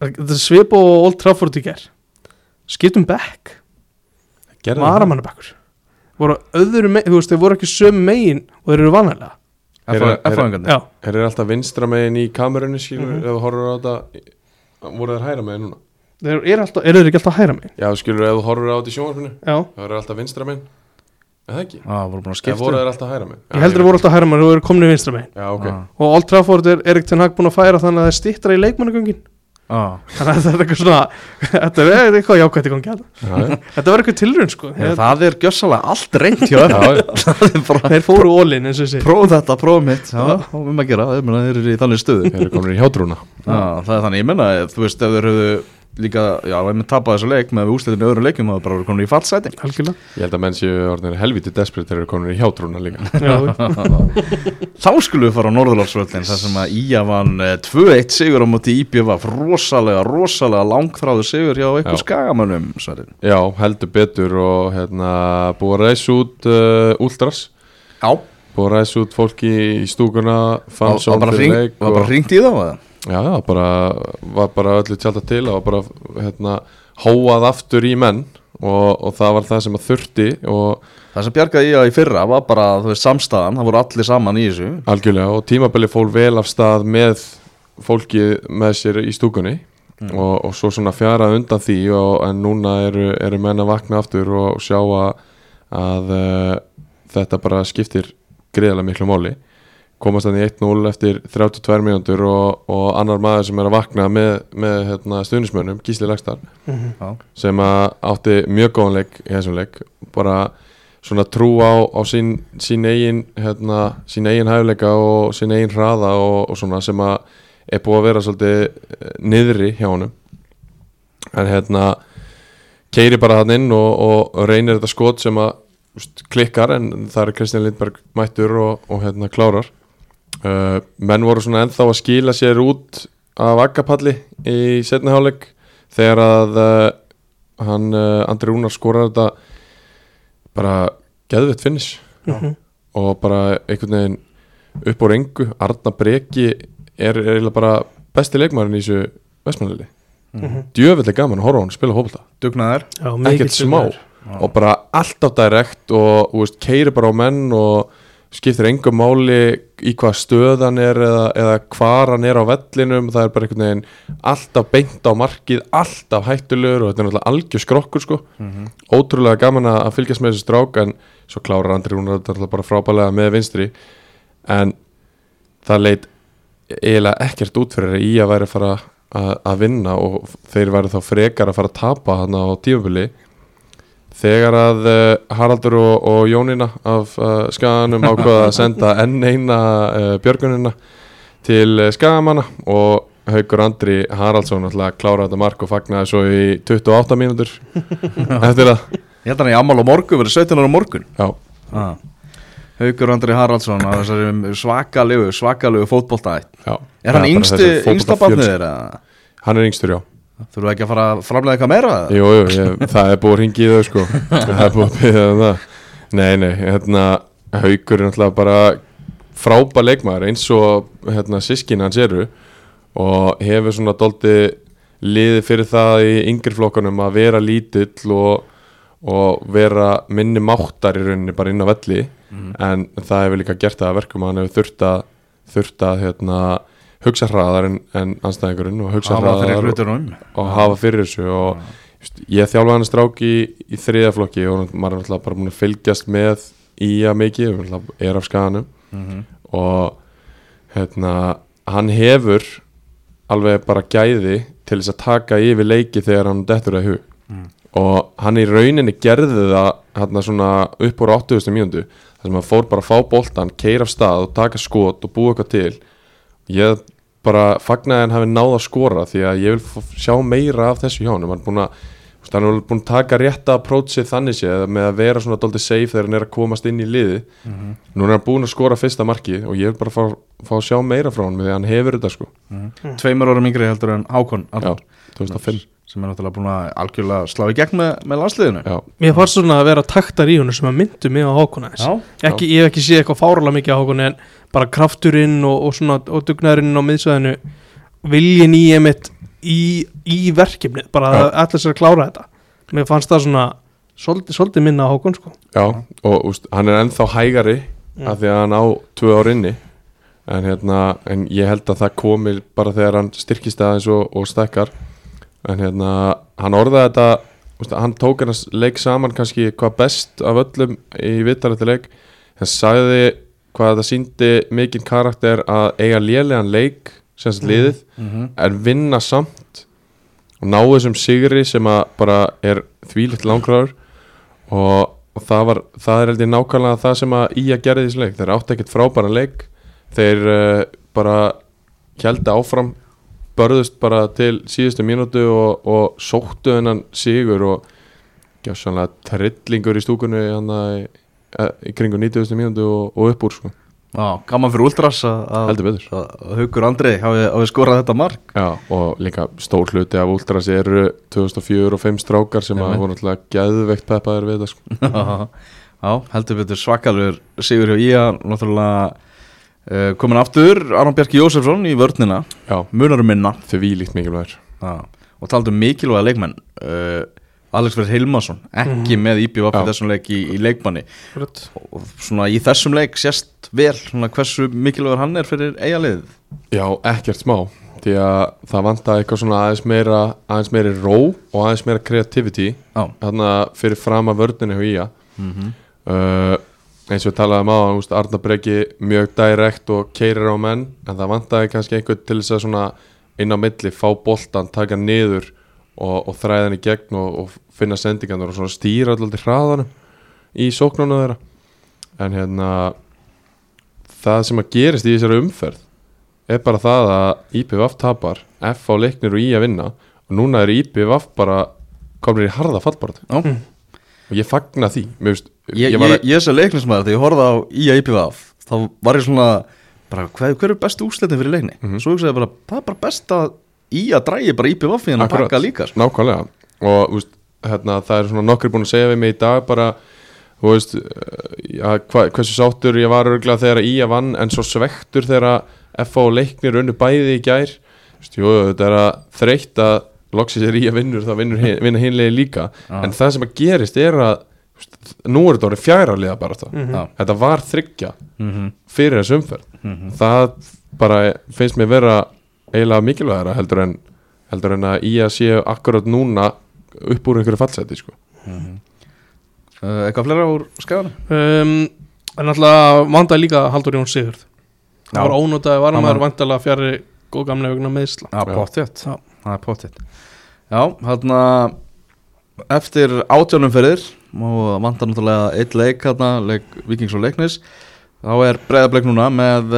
Þetta er svip og Old Trafford í ger skiptum back varamannabekkur. Voru öðru megin, þú veist, þeir voru ekki sömu megin og þeir eru vanalega. Er- er- F-fæðingarnir Er þeir alltaf vinstra megin í kamerunni skilur Mhm. ef þú horfur á þetta voru þeir hæra megin núna? þeir eru þeir ekki alltaf hæra megin Já, skilur ef þú horfur á þetta í sjónvarpinu já, það eru alltaf vinstra megin Er það ekki? Já, voru búin að skipta voru þeir alltaf hæra megin? ég heldur þeir voru alltaf hæra megin og eru komin í vinstra megin Já, ok Já. og Old Trafford er Erik Ten Hag búin að færa þannig að það er stittra í leikmannagöngin. Þannig að þetta er eitthvað svona þetta er eitthvað jákvæmt í gangi þetta var eitthvað tilrun sko. Já, Það er gjössalega allt reynd. Það er þeir fóru ólinn eins og þessi Prófum þetta, prófum mitt. Já, þá að gera, ég meina þeir eru í þannig stöðu. Þeir eru komin í hjátrúna. Já, það er þannig, ég menna, þú veist, ef þeir höfðu líka, já, ef við tapað þessu leik með úslitin í öðrum leikum, þá er bara komin í fallsæti algjörlega Ég held að menn séu orðinir helviti desperate þeir eru komin í hjátrúna líka já, Þá skulum við fara á Norðurlófsvöldin þar sem að Ía vann eh, 2-1 sigur á móti IBF rosalega, rosalega langþráðu sigur hjá Já. skagamönnum Sverrir. Já, heldur betur og hérna búið að ræsa út uh, Últras Já, búið að ræsa út fólki í stúkuna fann var svo bara hringt í þá eða? Já, já, bara, var bara öllu tjálta til og bara hérna, hóað aftur í menn og, og það var það sem að þurfti og Það sem bjargaði Ía í fyrra var bara, þú veist, samstæðan, það voru allir saman í þessu. Algjörlega og tímabili fór vel af stað með fólki með sér í stúkunni og, og svo svona fjarað undan því og, en núna eru, eru menn að vakna aftur og sjá að, að uh, þetta bara skiptir greiðlega miklu máli komast þannig 1-0 eftir 32 mínútur og, og annar maður sem er að vakna með, með hérna, stuðnismönnum, Gísli Lagstar Mhm. Já. sem að átti mjög góðan leik í þessum leik bara svona trú á, á sín, sín eigin hérna, sín eigin hæfleika og sín eigin hraða og, og svona sem að er búið að vera svolítið eh, niðri hjá honum en hérna keiri bara hann inn og, og reynir þetta skot sem að klikkar en það er Kristján Lindberg mættur og, og hérna klárar uh, menn voru svona ennþá að skila sér út af akkapalli í setni hálfleik þegar að uh, hann uh, Andri Rúnar skorar þetta bara geðvett finish. Mhm. og bara einhvern veginn upp á rengu Arna Breki er, eiginlega bara besti leikmaðurinn í þessu vestmannlili Mhm. djöfellig gaman að horfa á hann spila hópulta Dugnaðar Já, ekkert smá dugnaður. og bara alltaf direkt og þú veist, keiri bara á menn og skiptir engum máli í hvað stöð hann er eða, eða hvar hann er á vellinum. Það er bara einhvern veginn alltaf beint á markið alltaf hættulegur og þetta er náttúrulega algjör skrokkur sko. Ótrúlega gaman að fylgjast með þessu strák en svo klárar Andri Rúnar þetta bara frábælega með vinstri. En það leit eiginlega ekkert út fyrir í að væri að fara að, vinna og þeir væri þá frekar að fara að tapa hann á tímabili þegar að uh, Haraldur og, og Jónína af uh, skaganum ákvaða að senda enn eina uh, björgunina til skagamanna og Haugur Andri Haraldsson ætla að klára þetta mark og fagnaði svo í 28 mínútur. Eftir það. Ég held að hann í ammál á morgun, verið 17 ára á morgun. Já, ah. Haukur Andri Haraldsson á þessari svakalegu, svakalegu fótboltaætt já. Er hann yngsta barnið þeirra? hann er yngstur, já Þurfum við ekki að fara að framlega eitthvað meira? Jú, jú, ég, það er búið að ringi í þau sko. Það er búið að byggja um það. Nei, nei, hérna Haukur er náttúrulega bara frábær leikmaður eins og hérna, sískin hans eru og hefur svona doldi liði fyrir það í yngri flokkanum að vera lítill og, og vera minni máttar í rauninni bara inn á velli. En það hefur líka gert það að verkum að hann hefur þurft að, þurft að hérna, hugsa hraðar en, en anstæðingurinn og hugsa Hafa hraðar og, hlutunum og hafa fyrir þessu og just, ég þjálfa hann strák í, í þriða flokki og maður er náttúrulega bara búin að fylgjast með í að mikið, er af skaganum Mhm. og hérna, hann hefur alveg bara gæði til þess að taka yfir leiki þegar hann dettur að hug Mm. og hann í rauninni gerði það hérna svona upp úr 80. mínútu þar sem hann fór bara að fá boltan, keira af stað og taka skot og búa eitthvað til ég bara fagnaði hann hafi náð að skora því að ég vil sjá meira af þessu hjá hann hann er búin að hann er búin að taka rétta approachið þannig séð með að vera svona doldið safe þegar hann er að komast inn í liði Mhm. nú er hann búin að skora fyrsta markið og ég vil bara fá, fá að sjá meira frá hann því að hann hefur þetta sko. Tveimur árum yngri heldur en Hákon já, 2005 sem er náttúrulega búin að algjörlega slá í gegn með, með landsliðinu. Já, Mér fannst svona að vera taktar í honum sem að myndu mig á Hákona þess ekki, Ég hef ekki séð eitthvað fáralega mikið á Hákona en bara krafturinn og, og svona og dugnaðurinn á miðsvæðinu viljin í emitt í, í verkefnið bara að allir sér að klára þetta. Mér fannst það svona svolítið, svolítið minna á Hákon sko. Já, og úst, hann er ennþá hægari Mm. af því að hann á tvö ár inni. En, hérna, en ég held að það komi bara þegar hann styrkist aðeins og, og stekkar en hérna, hann orðaði þetta hann tók hann leik saman kannski hvað best af öllum í vittarætti leik hann sagði hvað þetta síndi mikinn karakter að eiga lélegan leik sem sagt liðið Mhm. en vinna samt og ná þessum sigri sem að bara er þvílitt langræður og, og það var það er heldur nákvæmlega það sem að í að gera þessu leik. Þeir átti ekkert frábæra leik. Þeir uh, bara held áfram börðust bara til síðustu mínútu og, og sóttu hennan sigur og gjásanlega trillingur í stúkunni hann í, í kringu 90. mínútu og, og upp úr sko. Já, gaman fyrir Ultras að- Haukur Andri hafi, skorað þetta mark Já, og líka stór hluti af Ultras eru 2004 og 5 strákar sem voru náttúrulega geðveikt peppaðir við það sko. Já, heldur betur svakalur Sigur hjá Ía náttúrulega uh, komin aftur Aron Bjarki Jósefsson í vörnina. Já, munarum minna. Þau líkt mikilvægir. Já, og taldu um mikilvæga leikmenn. Uh, Alex Verð Hilmarsson ekki með IPVF í þessum leik í, í leikmanni. Rödd. og svona í þessum leik sést vel svona hversu mikilvægur hann er fyrir eiga lið Já, ekkert smá. Því að það vantaði eitthvað svona aðeins meira aðeins meiri ró og aðeins meira creativity Já, þarna fyrir fram að vördinu hjá Ía. Mm uh, eins og við talaðum á úst, Arna Breki mjög direkt og keirir á menn en það vantaði kannski einhvern til þess að svona inn á milli fá boltan, taka niður og, og þræða hann í gegn og, og finna sendingarnar og svona stýra alltaf hraðanum í sóknunum þeirra. En hérna það sem að gerist í þessari umferð er bara það að IPVF tapar F á leiknir og I að vinna og núna er IPVF bara komnir í harða fallbarð Já. Og ég fagna því. Veist, Ég, ég, ég, ég sé leiknismæður þegar ég horfði á IA IPVF þá var ég svona bara, hver, hver er bestu úslitin fyrir leikni? Mhm. svo hugsaði ég bara, það er bara best að IA drægi bara IPVF í hann að pakka líka sko. Nákvæmlega. Og veist, hérna, það er svona nokkri búin að segja við mig í dag bara veist, eh, ja, hva, hversu sáttur ég var örgulega þegar í að vann en svo svektur þegar FA og leiknir unnu bæði í gær. Þú veist, jú, þetta er að þreytt að loksins er í að vinnur þá vinnur hin, vinna hinlega líka Já. en það sem að gerist er að nú er þetta orðið fjæra liða bara þetta Mhm. Já. þetta var þryggja Mhm. fyrir þessu umferð Mhm. það bara finnst mér vera eiginlega mikilvægara heldur en heldur en að í að séu akkurat núna upp úr einhverju fallseti sko. Uh, eitthvað fleira úr skæðanum? um, En alltaf vandaði líka Haldur Jón Sigurð Já. Það var ónótaði varmaður var- vandalega fjari góð gamlega vegna meðsla Já, Já. pottétt Já. Það er pottétt Já, hérna eftir átjónum fyrir og vantar náttúrulega eitt leik hérna, leik Vikings og Leiknis þá er breyðableik núna með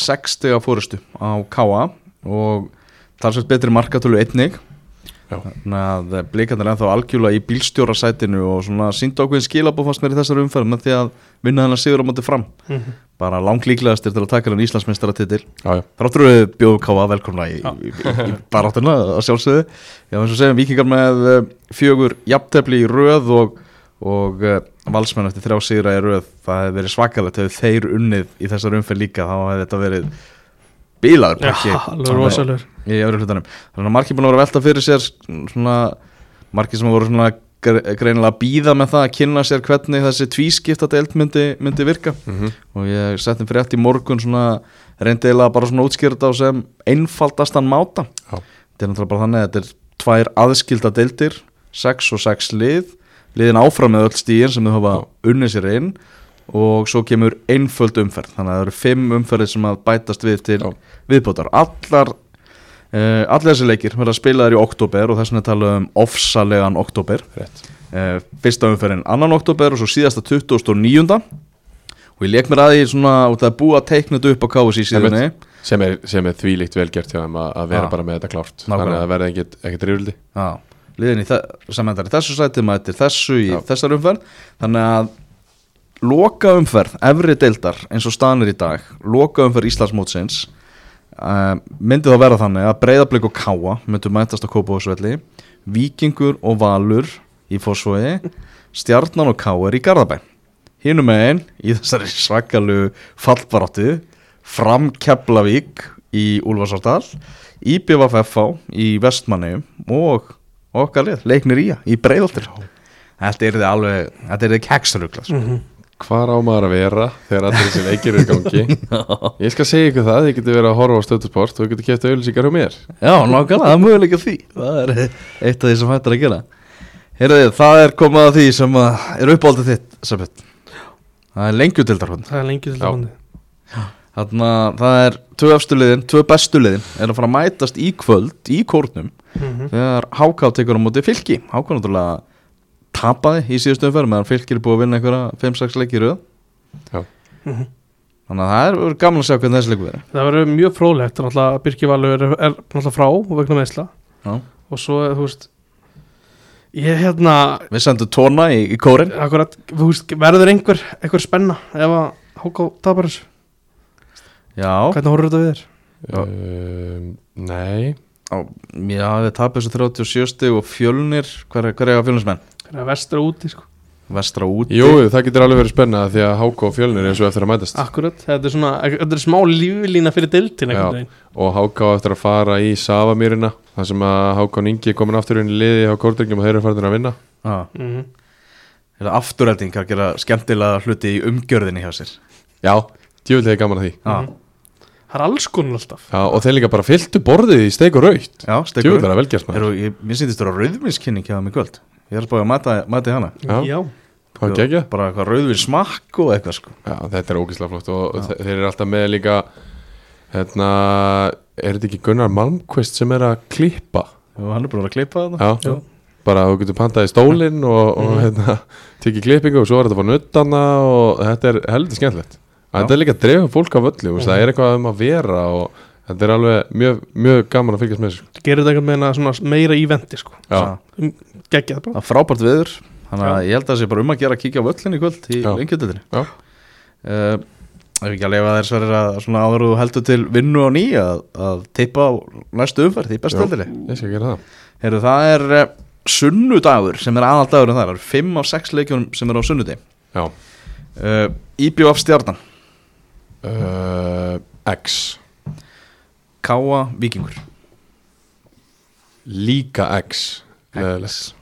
60 á fórustu á Káa og talsveit betri markatölu einnig. Þannig að blikarnir ennþá algjörlega í bílstjórasætinu og svona sínd ákveðin skilabóð fannst mér í þessari umferð með því að vinna þennan sigur á móti fram. Mhm. bara langlíklegastir til að taka hann Íslandsmeistaratitil. Já, já. Þráttur við bjóðum Káa velkomna í, í, í, baráttuna að sjálfsögðu. Já, eins og segjum vikingar með eh, fjögur jafntefli í röð og, og uh, valsmenn eftir þrjá sigra í röð. Það hefði verið svakalegt hefur þeir unnið í þessar umferð líka. Þá hefði þetta verið bílaður pakki alveg rosalur í öðru hlutanum. Þannig að margir búin að vera að velta fyrir sér svona, margir sem voru svona gre- greinilega að býða með það að kynna sér hvernig þessi tvískipta deild myndi, myndi virka. Mm og ég setti fyrir eftir í morgun svona reyndi eiginlega bara svona útskýrt á sem einfaldastan máta. Já. þetta er náttúrulega bara þannig að þetta er tvær aðskilda deildir, sex og sex lið. Liðin áfram með öll stíðin sem þau hafa unnið sér inn og svo kemur einföld umferð. Þannig að það eru fimm umferðir sem að bætast við til Já. viðbótar. Allar uh, allir þessi leikir verða spilaðir í oktober og þess vegna tala um ofsalegan oktober uh, fyrsta umferðin annan oktober og svo síðasta 2009 og ég leik mér að því svona búið að teikna þetta upp á KSI síðunni. Sem er, sem er þvílíkt velgert hjá þeim að, að vera Já. bara með þetta klárt. Nákvæmlega. þannig að það verði ekkit, ekkit rýruldi Já, liðin í þe í þessu sæti mætir þessu í Já. þessar umferð. Þannig að loka umferð, efri deildar eins og stanir í dag, loka umferð Íslandsmótsins uh, myndi þá vera þannig að breyðablik og káa myndu mætast á Kópavósvelli Víkingur og Valur í Fossvogi Stjarnan og káa er í Garðabæ hinum megin í þessari svakalu fallbaráttu fram Keflavík í Úlfarsárdal IBVFF í Vestmanni og okkar lið, leiknir í í breyðaltir Þetta er þið alveg, þetta er þið keksrugla sko. Mhm. Hvar á maður að vera þegar allir þessi leikir eru í gangi? Ég skal segja ykkur það, þið getur verið að horfa á stöðusport og þið getur kæft auðlýsingar hjá mér. Já, nákvæmlega, það er möguleika því. Það er eitt af því sem hættir að gera. Heyrðu, það er komað að því sem að er uppáldið þitt, Sabet Það er lengjutildar Það er hóndi Þannig að það er tvö efstu liðin, tvö bestu liðin er að fara að mætast í kvöld í kórnum Mhm. þegar Háká tekur á móti fylki. Háká náttúrulega tapaði í síðustu umferð meðan fylkir er búið að vinna einhverja 5-6 leiki í röð Já. Mhm. Þannig að það er gaman að sjá hvernig þessi leikur verður Það verður mjög fróðlegt Náttúrulega Birki Valur er, er náttúrulega frá og vegna meðsla Já. og svo, þú veist ég hérna, Við sendum tóna í, í kórin akkurat þú veist, verður einhver, einhver spenna ef að Háká tapar þessu Já, hvernig horfður þetta við þér? Já. um, Nei já við tapum þessu 37 stig og fjölnir hver, hver er að fjölnismenn? Það er vestra úti sko. Vestra úti? Jú, það getur alveg verið spennað því að Háka og Fjölnir er svo eftir að mætast. Akkurat, þetta er svona, þetta er smá líflína fyrir veginn. og Háka á eftir að fara í Savamýrina þar sem að Hákon Ingi er komin aftur inn í liði á Kórdrengjum og þeir eru farin að vinna. Já, mm er það afturrætingar að gera skemmtilega hluti í umgjörðinni hjá sér. Já, djúvilega er gaman að því. Já, Það er alls konar alltaf. Já, og þeir líka bara fylltu borðið í steik og raut já er velgjast maður. Eru, ég, sýndist þú að rauðvinskynning hjá þeim í kvöld Ég er búið að mata, mati hana Já. Hvað gegja? Bara eitthvað rauðvin smakk og eitthvað sko Já, þetta er ógislega flott og þe- þeir eru alltaf með líka hérna, er þetta ekki Gunnar Malmqvist sem er að klippa Og hann er búin að klippa þetta Já, Já. bara þú getur pantað í stólinn og, og Mhm. hérna, tekið klippingu og svo er þetta bara nuttana og þetta er heldur skemmtilegt Þetta er líka að drefa fólk af öllu, mm. það er eitthvað um að vera og þetta er alveg mjög, mjög gaman að fylgjast með þessu Gerir þetta einhvern veginn að svona meira íventi sko Já, Já. Geggjað bara. Það er frábært viður Þannig að ég held að það sé bara um að gera að kíkja á völlin í kvöld í Já. uh, Ef ekki að þér sverrir að svona áður og þú heldur til vinnu á ný að, að teipa á næstu umferð í bestöldinni ég skal gera það. Heru, Það er uh, sunnudagur sem er aðaldagur en það er 5 af 6 leikjunum sem er á sunnudegi. Já, uh, IBF stjarnan, uh, X. Káa Víkingur. Líka X Leðilegt.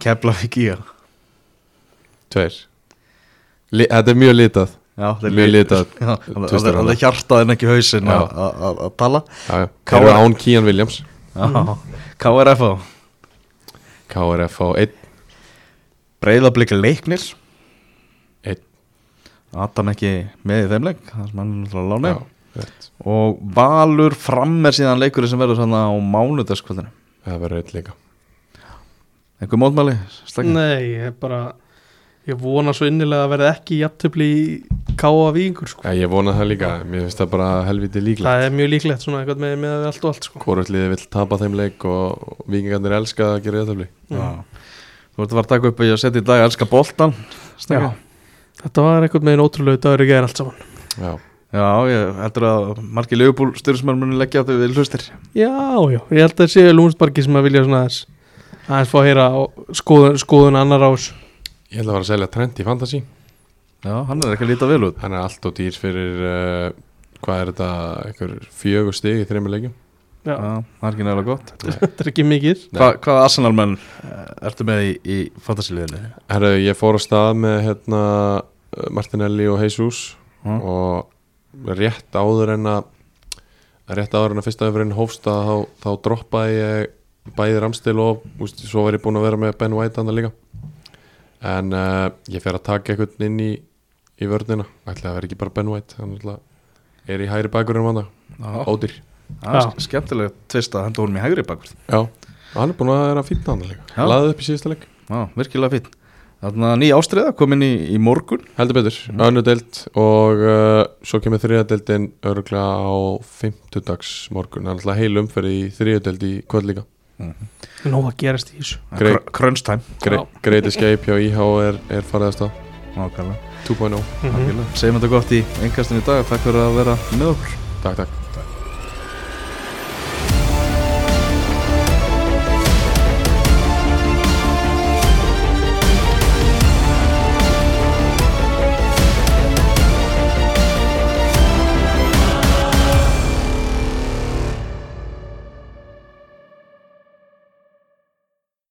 Kefla Víkíja Tveir. Li, Þetta er mjög litað. Já, það er Mjög litað. Það er- það hjartað en ekki hausinn Já. að- að að- að tala. Þeir eru án Kían Williams. Já, KRF KRF á 1 Breiðabliki leiknir. Einn. Adam ekki með í þeim leik Það er Já, rétt. Og Valur fram er síðan leikurinn sem verður svona á mánudagskvöldinu. Það verður eitt líka Einhver mótmæli? Stakki? Nei, ég er bara Ég vona svo innilega að verða ekki jafntöfli í káa víkingur sko. Ég vona það líka, mér finnst það bara helviti líklegt. Það er mjög líklegt svona eitthvað með, með allt og allt sko. Hvorutliði vill tapa þeim leik og vikingarnir elska að gera Já. Þú ert að fara að taka upp að ég setja í dag Elska boltan. Þetta var eitthvað með einn ótrúlega dagur í gæðin allt saman. Já, Já, ég heldur að margir leifubúl styrnismenn muni leggja þau við hlustir Já, já, ég held að það séu lúmsbarki sem að vilja svona aðeins aðeins fá að skoðun, skoðun annar ás. Ég ætla að fara að selja trend í Fantasy. Já, hann er ekki að líta vel út. Hann er allt og dýr fyrir uh, hvað er þetta, fjögur stig í þreymur leikjum? Já, Já, það er ekki nægilega gott. Þetta er ekki mikið. Hva, Hvaða Arsenal menn ertu með í, í fantasiliðinu? Herru, ég fór á stað með hérna uh, Martinelli og Jesus Mm. og rétt áður en að rétt áður en að fyrsta öfurinn hófst að þá, þá droppaði ég bæði Ramstil og úst, svo var ég búinn að vera með Ben White andan líka. En uh, ég fer að taka einhvern inn í, í vörnina. Ætla að vera ekki bara Ben White hann er í hægri bakur ódýr. Það er skemmtilega tvist að henda honum í hægri bakvörð Já, hann er búinn að vera fínna hann líka. Laðið upp í síðasta leik. Já, virkilega fín Þannig að ný ástriða kom inn í, í morgun. Heldur betur, önnu deild og uh, svo kemur þriða deildin örgulega á fimmtudags morgun, það er alltaf heil umferð í þriða deild í kvöld líka Nó að gerast í þessu. Já. Great Escape hjá IH er, er farið að stað. Nákvæmlega. 2.0, Mhm. Segjum þetta gott í engastinu í dag Takk fyrir að vera með okkur. Takk takk